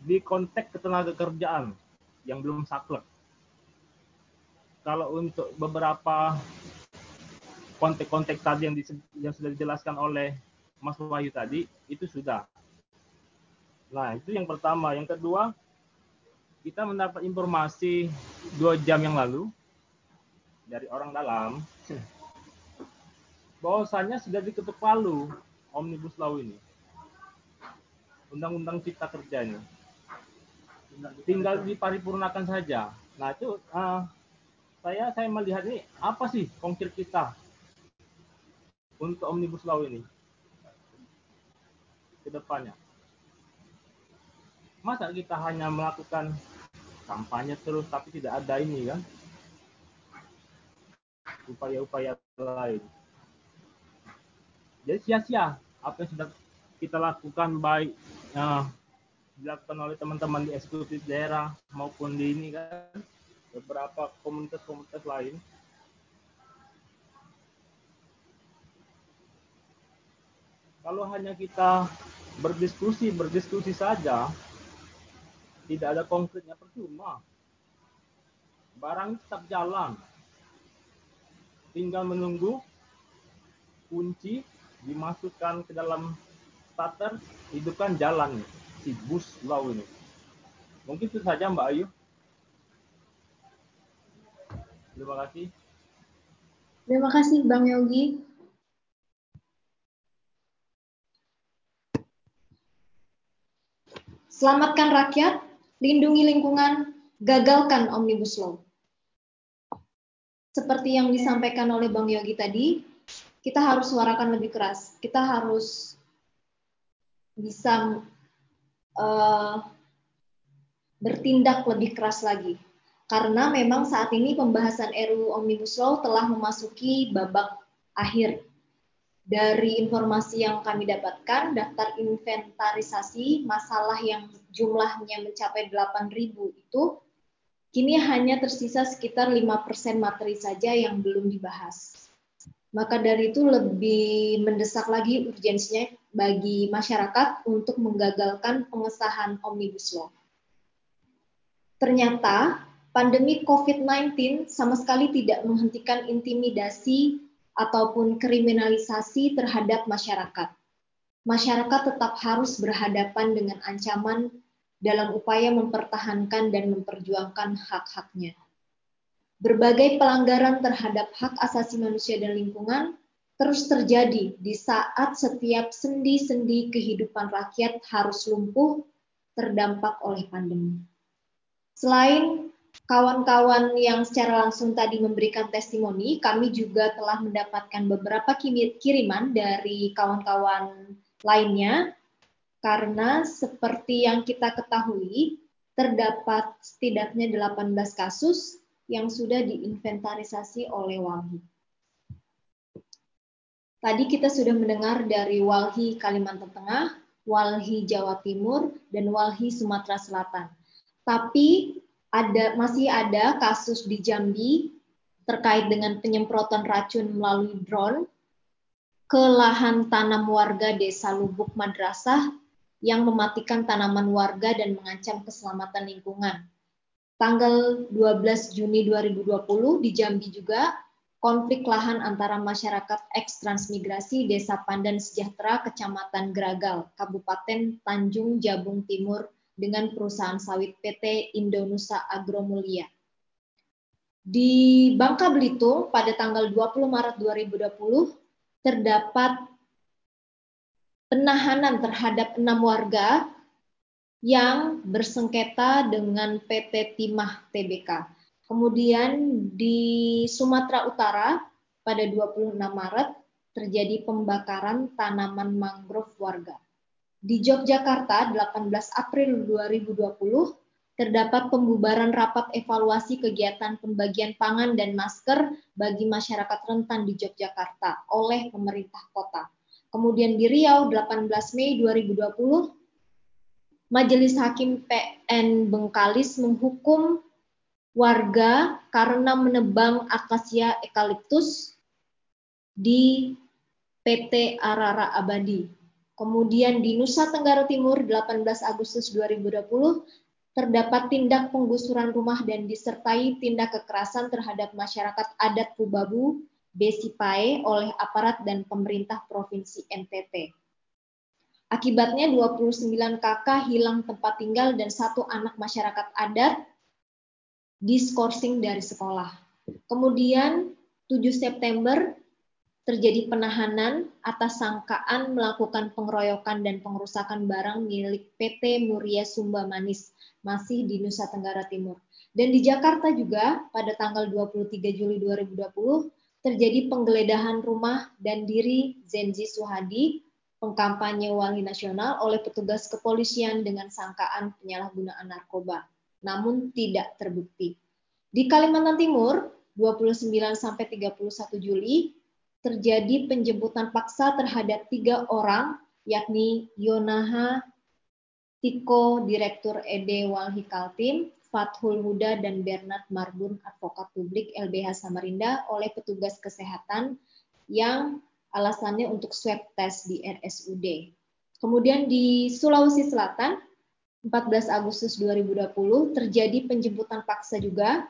di konteks ketenaga kerjaan yang belum saklek. Kalau untuk beberapa konteks-konteks tadi yang, yang sudah dijelaskan oleh Mas Wahyu tadi itu sudah. Nah itu yang pertama. Yang kedua kita mendapat informasi dua jam yang lalu dari orang dalam bahwasannya sudah diketuk palu omnibus law ini undang-undang cipta kerja ini tinggal diparipurnakan saja nah itu uh, saya saya melihat ini apa sih konkret kita untuk omnibus law ini? Ke depannya. Masa kita hanya melakukan kampanye terus tapi tidak ada ini kan? Upaya-upaya lain. Jadi sia-sia apa yang sudah kita lakukan baik uh, dilakukan oleh teman-teman di eksekutif daerah maupun di ini kan beberapa komunitas-komunitas lain kalau hanya kita berdiskusi berdiskusi saja tidak ada konkretnya percuma. Barang tetap jalan. Tinggal menunggu kunci dimasukkan ke dalam starter, hidupkan jalan si bus law ini. Mungkin itu saja Mbak Ayu. Terima kasih. Terima kasih Bang Yogi. Selamatkan rakyat lindungi lingkungan, gagalkan Omnibus Law. Seperti yang disampaikan oleh Bang Yogi tadi, kita harus suarakan lebih keras. Kita harus bisa uh, bertindak lebih keras lagi. Karena memang saat ini pembahasan RUU Omnibus Law telah memasuki babak akhir dari informasi yang kami dapatkan, daftar inventarisasi masalah yang jumlahnya mencapai 8.000 itu kini hanya tersisa sekitar 5% materi saja yang belum dibahas. Maka dari itu lebih mendesak lagi urgensinya bagi masyarakat untuk menggagalkan pengesahan Omnibus Law. Ternyata pandemi COVID-19 sama sekali tidak menghentikan intimidasi ataupun kriminalisasi terhadap masyarakat. Masyarakat tetap harus berhadapan dengan ancaman dalam upaya mempertahankan dan memperjuangkan hak-haknya. Berbagai pelanggaran terhadap hak asasi manusia dan lingkungan terus terjadi di saat setiap sendi-sendi kehidupan rakyat harus lumpuh terdampak oleh pandemi. Selain kawan-kawan yang secara langsung tadi memberikan testimoni, kami juga telah mendapatkan beberapa kiriman dari kawan-kawan lainnya karena seperti yang kita ketahui terdapat setidaknya 18 kasus yang sudah diinventarisasi oleh Walhi. Tadi kita sudah mendengar dari Walhi Kalimantan Tengah, Walhi Jawa Timur, dan Walhi Sumatera Selatan. Tapi ada masih ada kasus di Jambi terkait dengan penyemprotan racun melalui drone ke lahan tanam warga Desa Lubuk Madrasah yang mematikan tanaman warga dan mengancam keselamatan lingkungan. Tanggal 12 Juni 2020 di Jambi juga konflik lahan antara masyarakat eks transmigrasi Desa Pandan Sejahtera, Kecamatan Gragal, Kabupaten Tanjung Jabung Timur dengan perusahaan sawit PT Indonesia Agromulia. Di Bangka Belitung pada tanggal 20 Maret 2020 terdapat penahanan terhadap enam warga yang bersengketa dengan PT Timah TBK. Kemudian di Sumatera Utara pada 26 Maret terjadi pembakaran tanaman mangrove warga. Di Yogyakarta 18 April 2020 terdapat pembubaran rapat evaluasi kegiatan pembagian pangan dan masker bagi masyarakat rentan di Yogyakarta oleh pemerintah kota. Kemudian di Riau 18 Mei 2020 Majelis Hakim PN Bengkalis menghukum warga karena menebang akasia eukaliptus di PT Arara Abadi. Kemudian di Nusa Tenggara Timur 18 Agustus 2020 terdapat tindak penggusuran rumah dan disertai tindak kekerasan terhadap masyarakat adat Pubabu, Besipae oleh aparat dan pemerintah Provinsi NTT. Akibatnya 29 kakak hilang tempat tinggal dan satu anak masyarakat adat diskorsing dari sekolah. Kemudian 7 September terjadi penahanan atas sangkaan melakukan pengeroyokan dan pengerusakan barang milik PT Muria Sumba Manis masih di Nusa Tenggara Timur. Dan di Jakarta juga pada tanggal 23 Juli 2020 terjadi penggeledahan rumah dan diri Zenzi Suhadi, pengkampanye Wali Nasional oleh petugas kepolisian dengan sangkaan penyalahgunaan narkoba namun tidak terbukti. Di Kalimantan Timur, 29 sampai 31 Juli terjadi penjemputan paksa terhadap tiga orang, yakni Yonaha Tiko, Direktur ED Walhi Kaltim, Fathul Huda dan Bernard Marbun, Advokat Publik LBH Samarinda oleh petugas kesehatan yang alasannya untuk swab test di RSUD. Kemudian di Sulawesi Selatan, 14 Agustus 2020 terjadi penjemputan paksa juga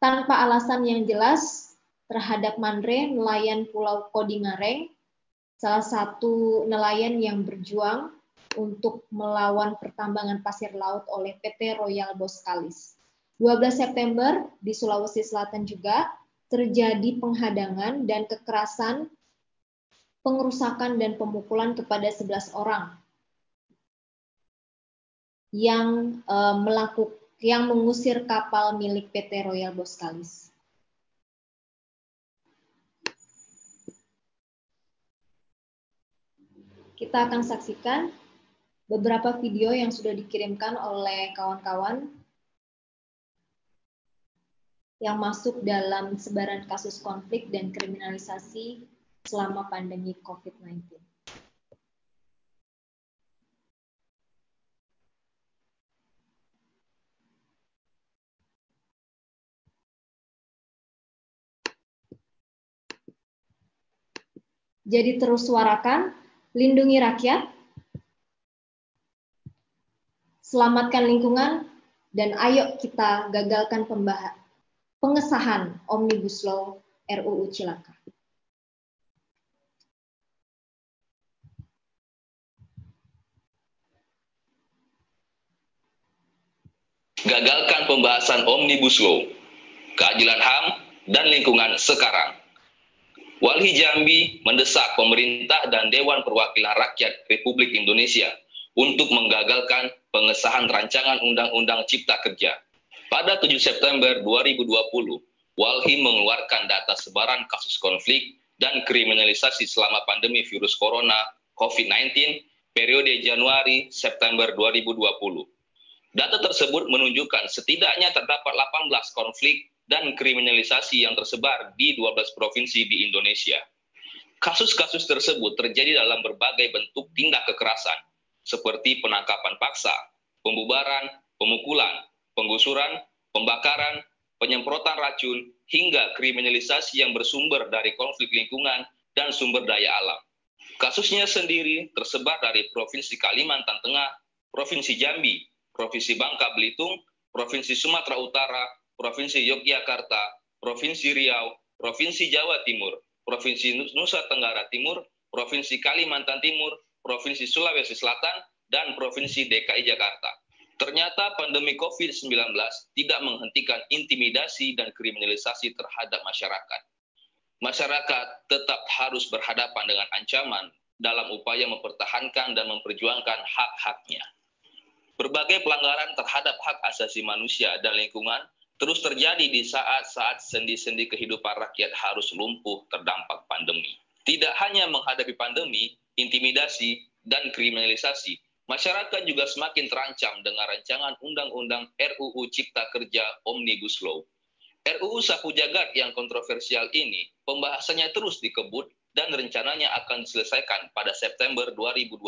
tanpa alasan yang jelas terhadap Mandre nelayan Pulau Kodingareng, salah satu nelayan yang berjuang untuk melawan pertambangan pasir laut oleh PT Royal Boskalis. 12 September di Sulawesi Selatan juga terjadi penghadangan dan kekerasan, pengerusakan dan pemukulan kepada 11 orang yang uh, melakukan yang mengusir kapal milik PT Royal Boskalis. Kita akan saksikan beberapa video yang sudah dikirimkan oleh kawan-kawan yang masuk dalam sebaran kasus konflik dan kriminalisasi selama pandemi COVID-19. Jadi terus suarakan, lindungi rakyat, selamatkan lingkungan, dan ayo kita gagalkan pengesahan Omnibus Law RUU Cilaka. Gagalkan pembahasan Omnibus Law, keadilan HAM, dan lingkungan sekarang. Walhi Jambi mendesak pemerintah dan Dewan Perwakilan Rakyat Republik Indonesia untuk menggagalkan pengesahan rancangan Undang-Undang Cipta Kerja. Pada 7 September 2020, Walhi mengeluarkan data sebaran kasus konflik dan kriminalisasi selama pandemi virus corona COVID-19 periode Januari-September 2020. Data tersebut menunjukkan setidaknya terdapat 18 konflik dan kriminalisasi yang tersebar di 12 provinsi di Indonesia. Kasus-kasus tersebut terjadi dalam berbagai bentuk tindak kekerasan, seperti penangkapan paksa, pembubaran, pemukulan, penggusuran, pembakaran, penyemprotan racun, hingga kriminalisasi yang bersumber dari konflik lingkungan dan sumber daya alam. Kasusnya sendiri tersebar dari Provinsi Kalimantan Tengah, Provinsi Jambi, Provinsi Bangka Belitung, Provinsi Sumatera Utara, Provinsi Yogyakarta, Provinsi Riau, Provinsi Jawa Timur, Provinsi Nusa Tenggara Timur, Provinsi Kalimantan Timur, Provinsi Sulawesi Selatan, dan Provinsi DKI Jakarta. Ternyata pandemi COVID-19 tidak menghentikan intimidasi dan kriminalisasi terhadap masyarakat. Masyarakat tetap harus berhadapan dengan ancaman dalam upaya mempertahankan dan memperjuangkan hak-haknya. Berbagai pelanggaran terhadap hak asasi manusia dan lingkungan terus terjadi di saat-saat sendi-sendi kehidupan rakyat harus lumpuh terdampak pandemi. Tidak hanya menghadapi pandemi, intimidasi, dan kriminalisasi, masyarakat juga semakin terancam dengan rancangan Undang-Undang RUU Cipta Kerja Omnibus Law. RUU Sapu Jagat yang kontroversial ini, pembahasannya terus dikebut dan rencananya akan diselesaikan pada September 2020.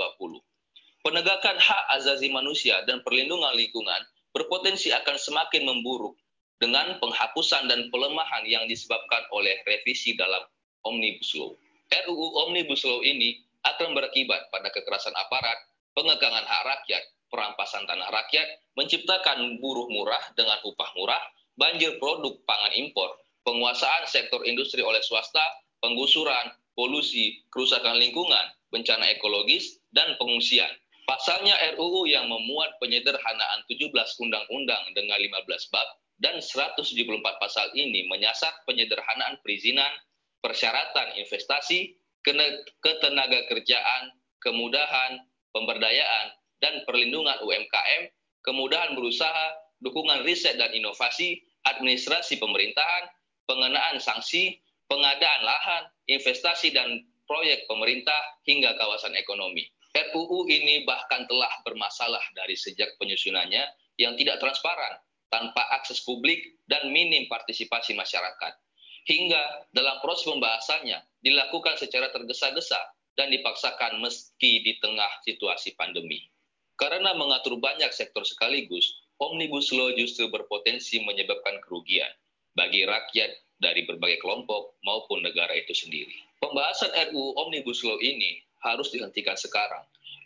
Penegakan hak azazi manusia dan perlindungan lingkungan berpotensi akan semakin memburuk dengan penghapusan dan pelemahan yang disebabkan oleh revisi dalam Omnibus Law. RUU Omnibus Law ini akan berakibat pada kekerasan aparat, pengekangan hak rakyat, perampasan tanah rakyat, menciptakan buruh murah dengan upah murah, banjir produk pangan impor, penguasaan sektor industri oleh swasta, penggusuran, polusi, kerusakan lingkungan, bencana ekologis, dan pengungsian. Pasalnya RUU yang memuat penyederhanaan 17 undang-undang dengan 15 bab dan 174 pasal ini menyasar penyederhanaan perizinan, persyaratan investasi, ketenaga kerjaan, kemudahan, pemberdayaan, dan perlindungan UMKM, kemudahan berusaha, dukungan riset dan inovasi, administrasi pemerintahan, pengenaan sanksi, pengadaan lahan, investasi dan proyek pemerintah hingga kawasan ekonomi. RUU ini bahkan telah bermasalah dari sejak penyusunannya yang tidak transparan, tanpa akses publik dan minim partisipasi masyarakat. Hingga dalam proses pembahasannya dilakukan secara tergesa-gesa dan dipaksakan meski di tengah situasi pandemi. Karena mengatur banyak sektor sekaligus, Omnibus Law justru berpotensi menyebabkan kerugian bagi rakyat dari berbagai kelompok maupun negara itu sendiri. Pembahasan RUU Omnibus Law ini harus dihentikan sekarang.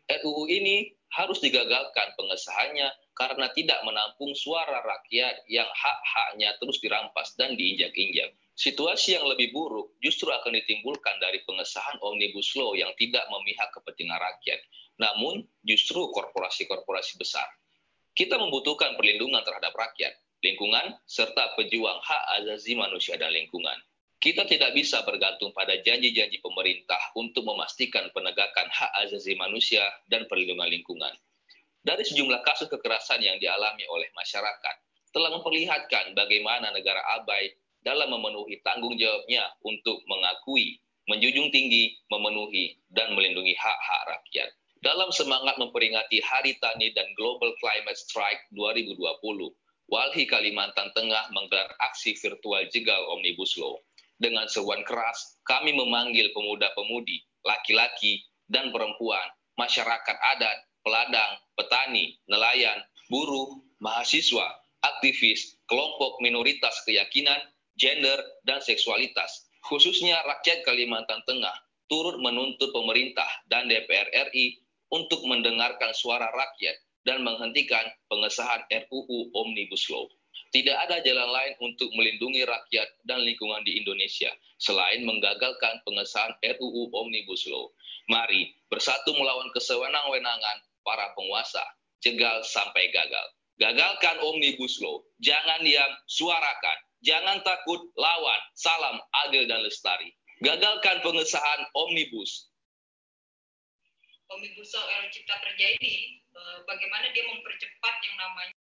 RUU ini harus digagalkan pengesahannya karena tidak menampung suara rakyat yang hak-haknya terus dirampas dan diinjak-injak. Situasi yang lebih buruk justru akan ditimbulkan dari pengesahan Omnibus Law yang tidak memihak kepentingan rakyat, namun justru korporasi-korporasi besar. Kita membutuhkan perlindungan terhadap rakyat, lingkungan, serta pejuang hak azazi manusia dan lingkungan. Kita tidak bisa bergantung pada janji-janji pemerintah untuk memastikan penegakan hak azazi manusia dan perlindungan lingkungan dari sejumlah kasus kekerasan yang dialami oleh masyarakat telah memperlihatkan bagaimana negara abai dalam memenuhi tanggung jawabnya untuk mengakui, menjunjung tinggi, memenuhi, dan melindungi hak-hak rakyat. Dalam semangat memperingati Hari Tani dan Global Climate Strike 2020, Walhi Kalimantan Tengah menggelar aksi virtual jegal Omnibus Law. Dengan seruan keras, kami memanggil pemuda-pemudi, laki-laki, dan perempuan, masyarakat adat, peladang, petani, nelayan, buruh, mahasiswa, aktivis, kelompok minoritas keyakinan, gender, dan seksualitas, khususnya rakyat Kalimantan Tengah, turut menuntut pemerintah dan DPR RI untuk mendengarkan suara rakyat dan menghentikan pengesahan RUU Omnibus Law. Tidak ada jalan lain untuk melindungi rakyat dan lingkungan di Indonesia selain menggagalkan pengesahan RUU Omnibus Law. Mari bersatu melawan kesewenang-wenangan para penguasa, jegal sampai gagal. Gagalkan Omnibus Law, jangan diam, suarakan, jangan takut, lawan, salam adil dan lestari. Gagalkan pengesahan Omnibus. Omnibus Law Cipta Kerja ini, eh, bagaimana dia mempercepat yang namanya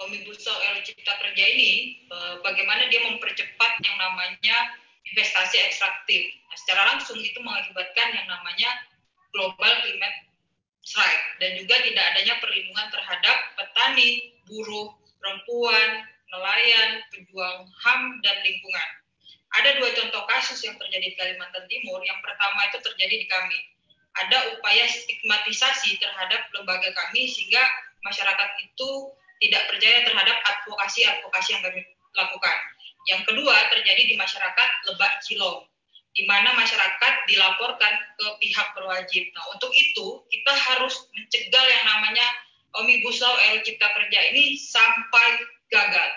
Omnibus Law RUU Cipta Kerja ini eh, bagaimana dia mempercepat yang namanya investasi ekstraktif. Nah, secara langsung itu mengakibatkan yang namanya global climate strike dan juga tidak adanya perlindungan terhadap petani, buruh, perempuan, nelayan, pejuang HAM dan lingkungan. Ada dua contoh kasus yang terjadi di Kalimantan Timur. Yang pertama itu terjadi di kami. Ada upaya stigmatisasi terhadap lembaga kami sehingga masyarakat itu tidak percaya terhadap advokasi-advokasi yang kami lakukan. Yang kedua terjadi di masyarakat Lebak Cilong, di mana masyarakat dilaporkan ke pihak berwajib. Nah, untuk itu kita harus mencegah yang namanya Omnibus Law RUU Cipta Kerja ini sampai gagal.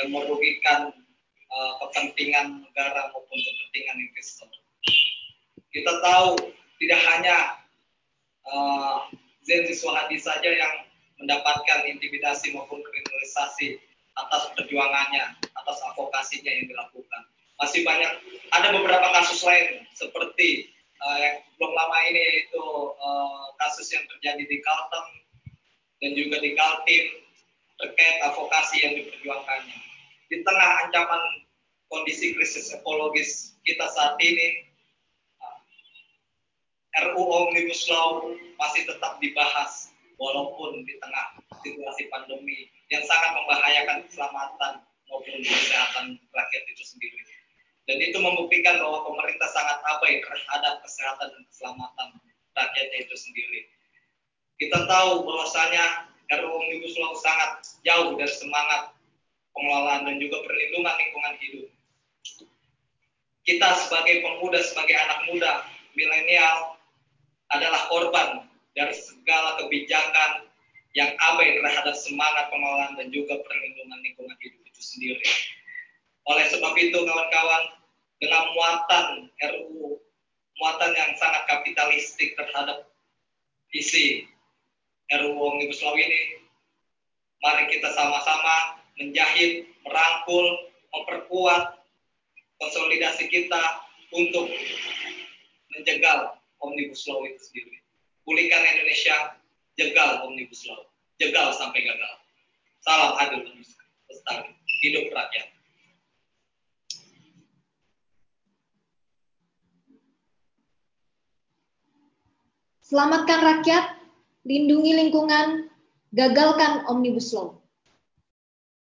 Yang merugikan uh, kepentingan negara maupun kepentingan investor. Kita tahu tidak hanya uh, Zenzi Suhadi saja yang mendapatkan intimidasi maupun kriminalisasi atas perjuangannya, atas advokasinya yang dilakukan. Masih banyak, ada beberapa kasus lain seperti uh, yang belum lama ini yaitu uh, kasus yang terjadi di Kalteng dan juga di Kaltim terkait advokasi yang diperjuangkannya. Di tengah ancaman kondisi krisis ekologis kita saat ini, uh, RUU Omnibus Law masih tetap dibahas walaupun di tengah situasi pandemi yang sangat membahayakan keselamatan maupun kesehatan rakyat itu sendiri. Dan itu membuktikan bahwa pemerintah sangat abai terhadap kesehatan dan keselamatan rakyatnya itu sendiri. Kita tahu bahwasanya RUU Omnibus Law sangat jauh dari semangat pengelolaan dan juga perlindungan lingkungan hidup. Kita sebagai pemuda, sebagai anak muda, milenial adalah korban dari segala kebijakan yang abai terhadap semangat pengelolaan dan juga perlindungan lingkungan hidup itu sendiri. Oleh sebab itu kawan-kawan, dengan muatan RUU, muatan yang sangat kapitalistik terhadap isi RUU Omnibus Law ini, mari kita sama-sama menjahit, merangkul, memperkuat konsolidasi kita untuk menjegal Omnibus Law itu sendiri. Pulihkan Indonesia, jegal Omnibus Law, jegal sampai gagal. Salam adil lestari, hidup rakyat. Selamatkan rakyat, lindungi lingkungan, gagalkan Omnibus Law.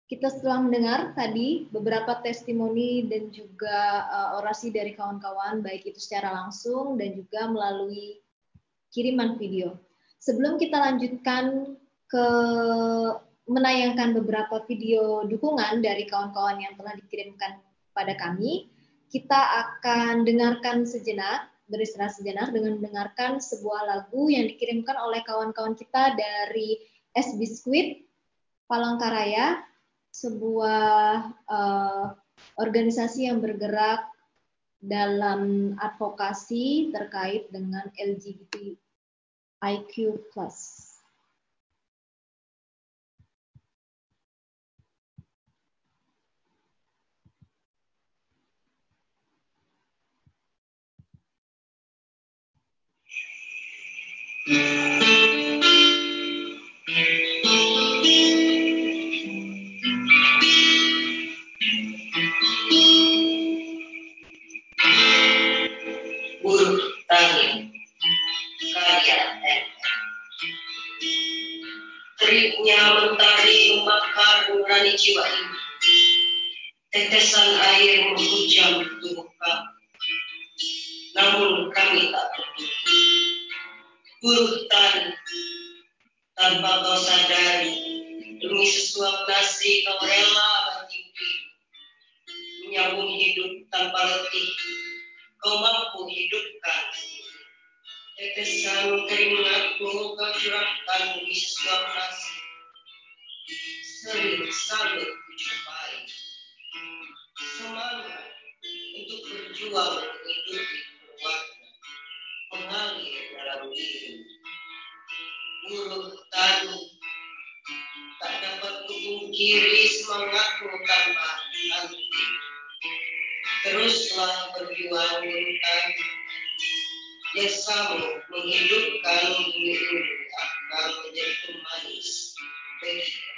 Kita setelah mendengar tadi beberapa testimoni dan juga uh, orasi dari kawan-kawan, baik itu secara langsung dan juga melalui kiriman video. Sebelum kita lanjutkan ke menayangkan beberapa video dukungan dari kawan-kawan yang telah dikirimkan pada kami, kita akan dengarkan sejenak beristirahat sejenak dengan mendengarkan sebuah lagu yang dikirimkan oleh kawan-kawan kita dari S Biskuit Palangkaraya, sebuah uh, organisasi yang bergerak dalam advokasi terkait dengan LGBTIQ+. Buruh Teriknya mentari membakar nurani jiwa ini. Tetesan air menghujam tubuh kami. Namun kami tak peduli buruh tanpa kau sadari demi sesuap nasi kau rela banting diri menyambung hidup tanpa letih. Kau mampu hidupkan. Tetesan keringatmu kau curahkan di sesuap nasi. Sering salut kujumpai. Semangat untuk berjuang menghidupi keluarga. Mengalir dalam diri. Buruh tani tak dapat kupungkiri semangatmu tanpa henti. Teruslah berjuang bintang. Jasamu menghidupkan bumi ini akan menjadi pemanis bagi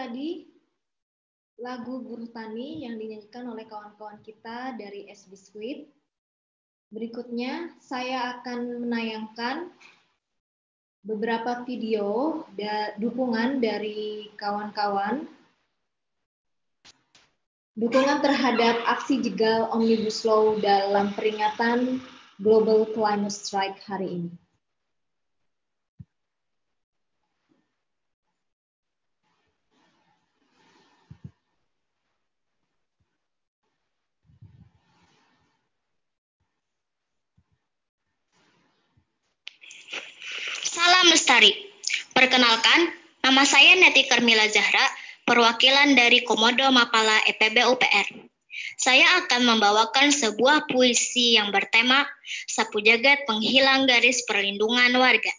tadi lagu Buruh Tani yang dinyanyikan oleh kawan-kawan kita dari S Biskuit. Berikutnya saya akan menayangkan beberapa video da dukungan dari kawan-kawan dukungan terhadap aksi jegal Omnibus Law dalam peringatan Global Climate Strike hari ini. Salam Lestari. Perkenalkan, nama saya Neti Karmila Zahra, perwakilan dari Komodo Mapala EPB UPR. Saya akan membawakan sebuah puisi yang bertema Sapu Jagat Penghilang Garis Perlindungan Warga.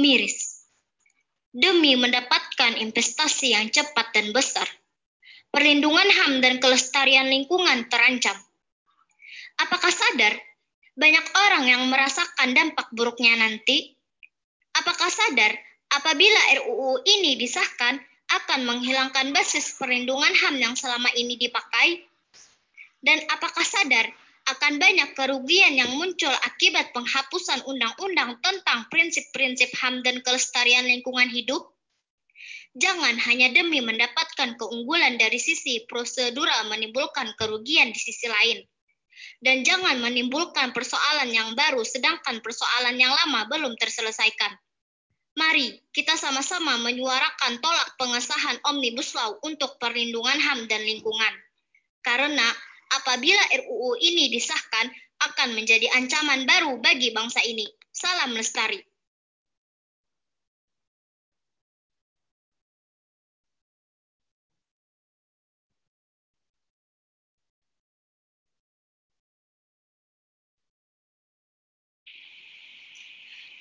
Miris. Demi mendapatkan investasi yang cepat dan besar, perlindungan HAM dan kelestarian lingkungan terancam. Apakah sadar banyak orang yang merasakan dampak buruknya nanti Apakah sadar apabila RUU ini disahkan akan menghilangkan basis perlindungan HAM yang selama ini dipakai? Dan apakah sadar akan banyak kerugian yang muncul akibat penghapusan undang-undang tentang prinsip-prinsip HAM dan kelestarian lingkungan hidup? Jangan hanya demi mendapatkan keunggulan dari sisi prosedural menimbulkan kerugian di sisi lain. Dan jangan menimbulkan persoalan yang baru sedangkan persoalan yang lama belum terselesaikan. Mari kita sama-sama menyuarakan tolak pengesahan Omnibus Law untuk perlindungan HAM dan lingkungan. Karena apabila RUU ini disahkan akan menjadi ancaman baru bagi bangsa ini. Salam lestari.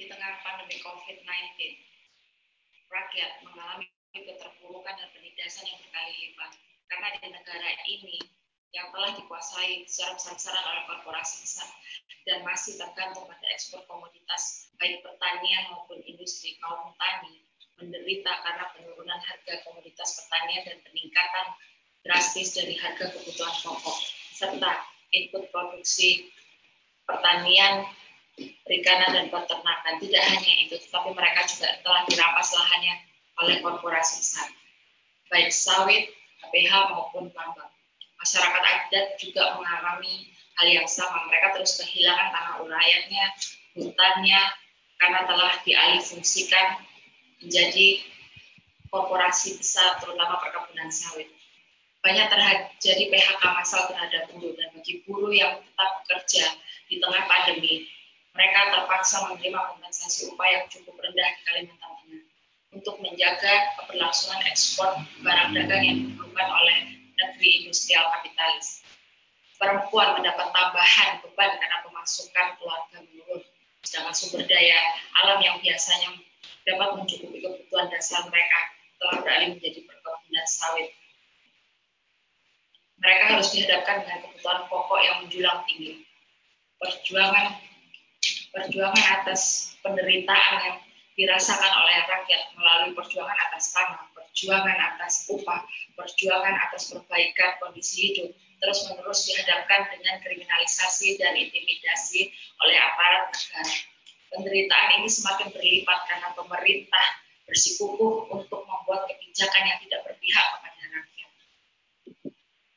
Di tengah pandemi COVID-19. rakyat mengalami keterpurukan dan penindasan yang berkali lipat. Karena di negara ini yang telah dikuasai secara besar-besaran oleh korporasi besar dan masih tergantung pada ekspor komoditas baik pertanian maupun industri kaum tani menderita karena penurunan harga komoditas pertanian dan peningkatan drastis dari harga kebutuhan pokok serta input produksi pertanian, perikanan dan peternakan. Tidak hanya itu, tetapi mereka juga telah dirampas lahannya oleh korporasi besar, baik sawit, KPH maupun tambang. Masyarakat adat juga mengalami hal yang sama. Mereka terus kehilangan tanah urayanya, hutannya, karena telah dialihfungsikan menjadi korporasi besar, terutama perkebunan sawit. Banyak terjadi PHK massal terhadap buruh dan bagi buruh yang tetap bekerja di tengah pandemi, terpaksa menerima kompensasi upah yang cukup rendah di Kalimantan Tengah untuk menjaga keberlangsungan ekspor barang dagang yang diperlukan oleh negeri industrial kapitalis. Perempuan mendapat tambahan beban karena pemasukan keluarga menurun, sedangkan sumber daya alam yang biasanya dapat mencukupi kebutuhan dasar mereka telah beralih menjadi perkebunan sawit. Mereka harus dihadapkan dengan kebutuhan pokok yang menjulang tinggi. Perjuangan perjuangan atas penderitaan yang dirasakan oleh rakyat melalui perjuangan atas tanah, perjuangan atas upah, perjuangan atas perbaikan kondisi hidup, terus-menerus dihadapkan dengan kriminalisasi dan intimidasi oleh aparat negara penderitaan ini semakin berlipat karena pemerintah bersikukuh untuk membuat kebijakan yang tidak berpihak kepada rakyat.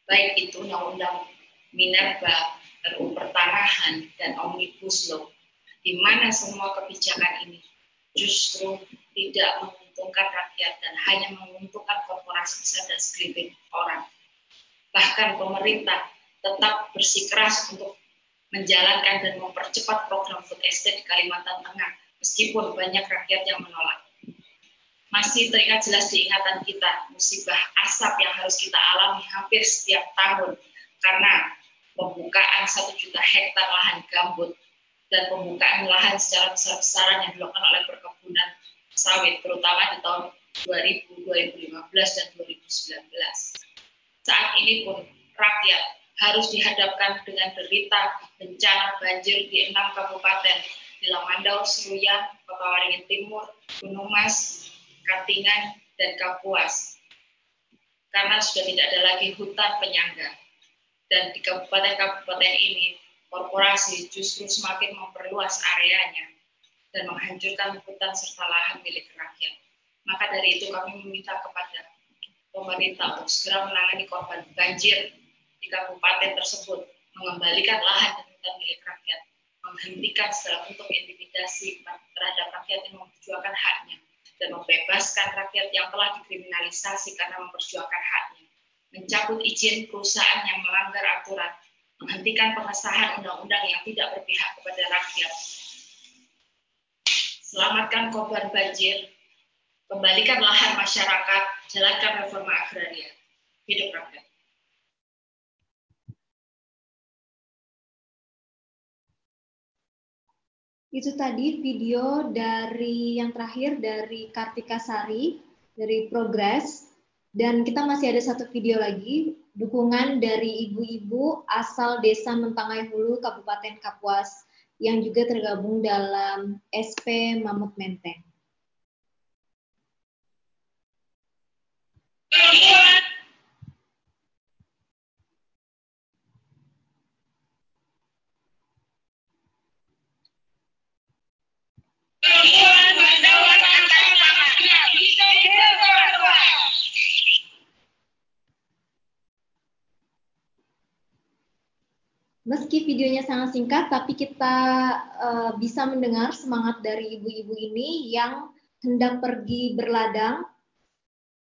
Baik itu Undang-Undang Minerba, RUU Pertanahan, dan Omnibus Law, di mana semua kebijakan ini justru tidak menguntungkan rakyat dan hanya menguntungkan korporasi besar dan segelintir orang. Bahkan pemerintah tetap bersikeras untuk menjalankan dan mempercepat program food estate di Kalimantan Tengah, meskipun banyak rakyat yang menolak. Masih teringat jelas di ingatan kita musibah asap yang harus kita alami hampir setiap tahun karena pembukaan satu juta hektar lahan gambut dan pembukaan lahan secara besar-besaran yang dilakukan oleh perkebunan sawit, terutama di tahun 2000, 2015, dan 2019. Saat ini pun rakyat harus dihadapkan dengan derita bencana banjir di enam kabupaten di Lamandau, Seruyan, Kota Waringin Timur, Gunung Mas, Katingan, dan Kapuas. Karena sudah tidak ada lagi hutan penyangga. Dan di kabupaten-kabupaten ini, korporasi justru semakin memperluas areanya dan menghancurkan hutan serta lahan milik rakyat. Maka dari itu kami meminta kepada pemerintah untuk segera menangani korban banjir di kabupaten tersebut, mengembalikan lahan dan hutan milik rakyat, menghentikan segala bentuk intimidasi terhadap rakyat yang memperjuangkan haknya, dan membebaskan rakyat yang telah dikriminalisasi karena memperjuangkan haknya, mencabut izin perusahaan yang melanggar aturan, menghentikan pengesahan undang-undang yang tidak berpihak kepada rakyat, selamatkan korban banjir, kembalikan lahan masyarakat, jalankan reforma agraria. Hidup rakyat. Itu tadi video dari yang terakhir dari Kartika Sari dari Progress dan kita masih ada satu video lagi dukungan dari ibu-ibu asal Desa Mentangai Hulu Kabupaten Kapuas yang juga tergabung dalam SP Mamut Menteng. Meski videonya sangat singkat, tapi kita uh, bisa mendengar semangat dari ibu-ibu ini yang hendak pergi berladang.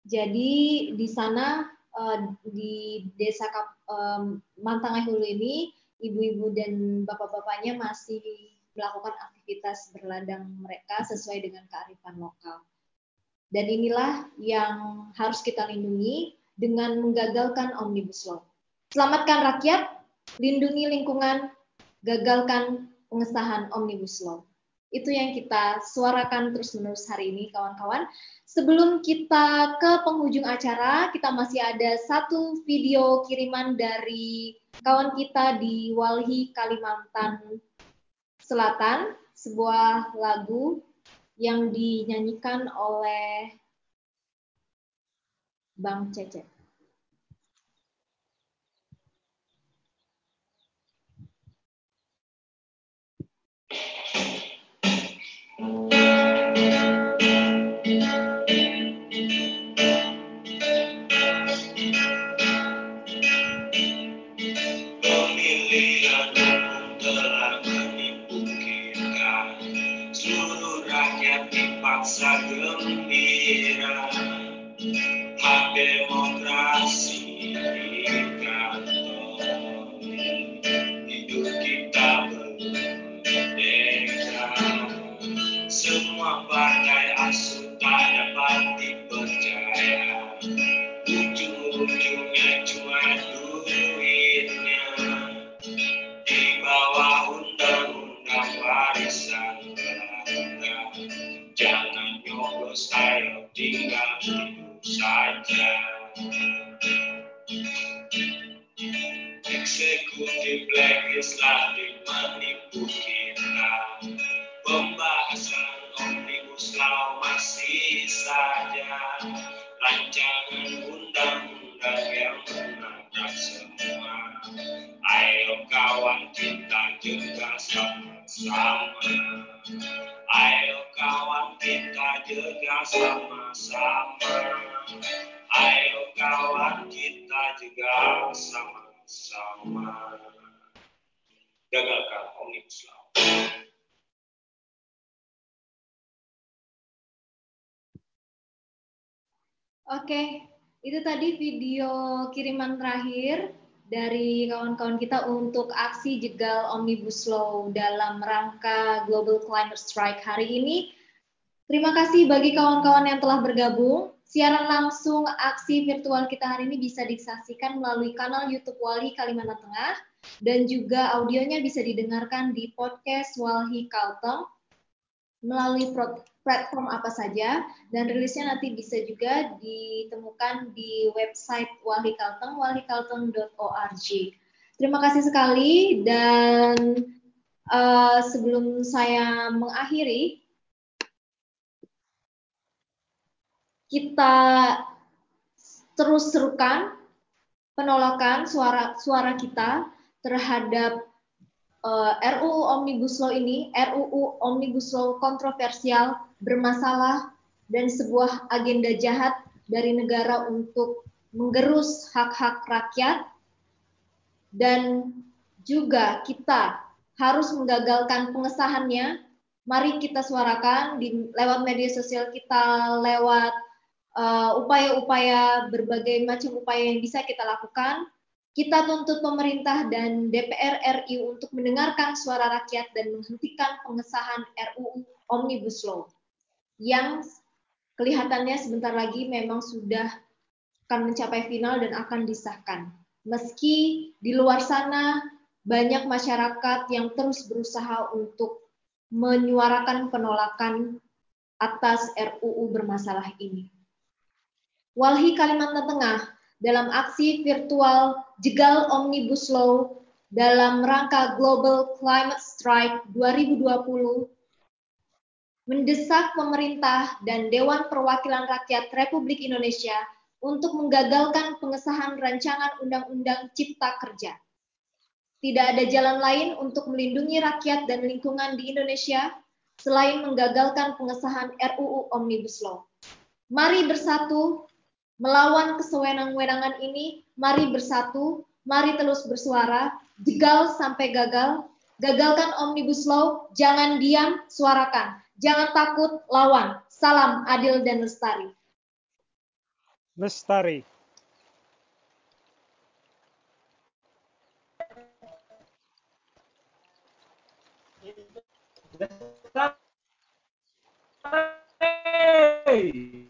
Jadi di sana uh, di desa um, Mantangai Hulu ini, ibu-ibu dan bapak-bapaknya masih melakukan aktivitas berladang mereka sesuai dengan kearifan lokal. Dan inilah yang harus kita lindungi dengan menggagalkan Omnibus Law. Selamatkan rakyat, lindungi lingkungan, gagalkan pengesahan Omnibus Law. Itu yang kita suarakan terus-menerus hari ini, kawan-kawan. Sebelum kita ke penghujung acara, kita masih ada satu video kiriman dari kawan kita di Walhi, Kalimantan Selatan, sebuah lagu yang dinyanyikan oleh Bang Cecep. Mm-hmm. Tadi video kiriman terakhir dari kawan-kawan kita untuk aksi jegal Omnibus Law dalam rangka Global Climate Strike hari ini. Terima kasih bagi kawan-kawan yang telah bergabung. Siaran langsung aksi virtual kita hari ini bisa disaksikan melalui kanal YouTube Walhi Kalimantan Tengah dan juga audionya bisa didengarkan di podcast Walhi Kalteng melalui platform apa saja dan rilisnya nanti bisa juga ditemukan di website Wali Kalteng walikalteng.org. Terima kasih sekali dan uh, sebelum saya mengakhiri kita terus serukan penolakan suara suara kita terhadap uh, eh, RUU Omnibus Law ini, RUU Omnibus Law kontroversial, bermasalah, dan sebuah agenda jahat dari negara untuk menggerus hak-hak rakyat, dan juga kita harus menggagalkan pengesahannya. Mari kita suarakan di lewat media sosial kita, lewat eh, upaya-upaya uh, berbagai macam upaya yang bisa kita lakukan kita tuntut pemerintah dan DPR RI untuk mendengarkan suara rakyat dan menghentikan pengesahan RUU Omnibus Law yang kelihatannya sebentar lagi memang sudah akan mencapai final dan akan disahkan. Meski di luar sana banyak masyarakat yang terus berusaha untuk menyuarakan penolakan atas RUU bermasalah ini. Walhi Kalimantan Tengah dalam aksi virtual jegal Omnibus Law dalam rangka Global Climate Strike 2020 mendesak pemerintah dan Dewan Perwakilan Rakyat Republik Indonesia untuk menggagalkan pengesahan rancangan Undang-Undang Cipta Kerja. Tidak ada jalan lain untuk melindungi rakyat dan lingkungan di Indonesia selain menggagalkan pengesahan RUU Omnibus Law. Mari bersatu Melawan kesewenang-wenangan ini, mari bersatu, mari terus bersuara, jegal sampai gagal, gagalkan Omnibus Law, jangan diam, suarakan. Jangan takut, lawan. Salam adil dan lestari. Lestari. Lestari.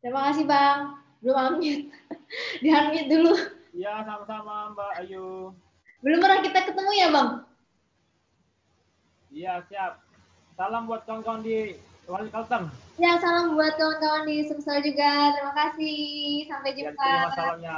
Terima kasih Bang. Belum unmute. Di unmute dulu. Iya, sama-sama Mbak Ayu. Belum pernah kita ketemu ya Bang? Iya, siap. Salam buat kawan-kawan di Wali Kalteng. Ya, salam buat kawan-kawan di Sumsel juga. Terima kasih. Sampai iya, jumpa. Ya, terima salamnya.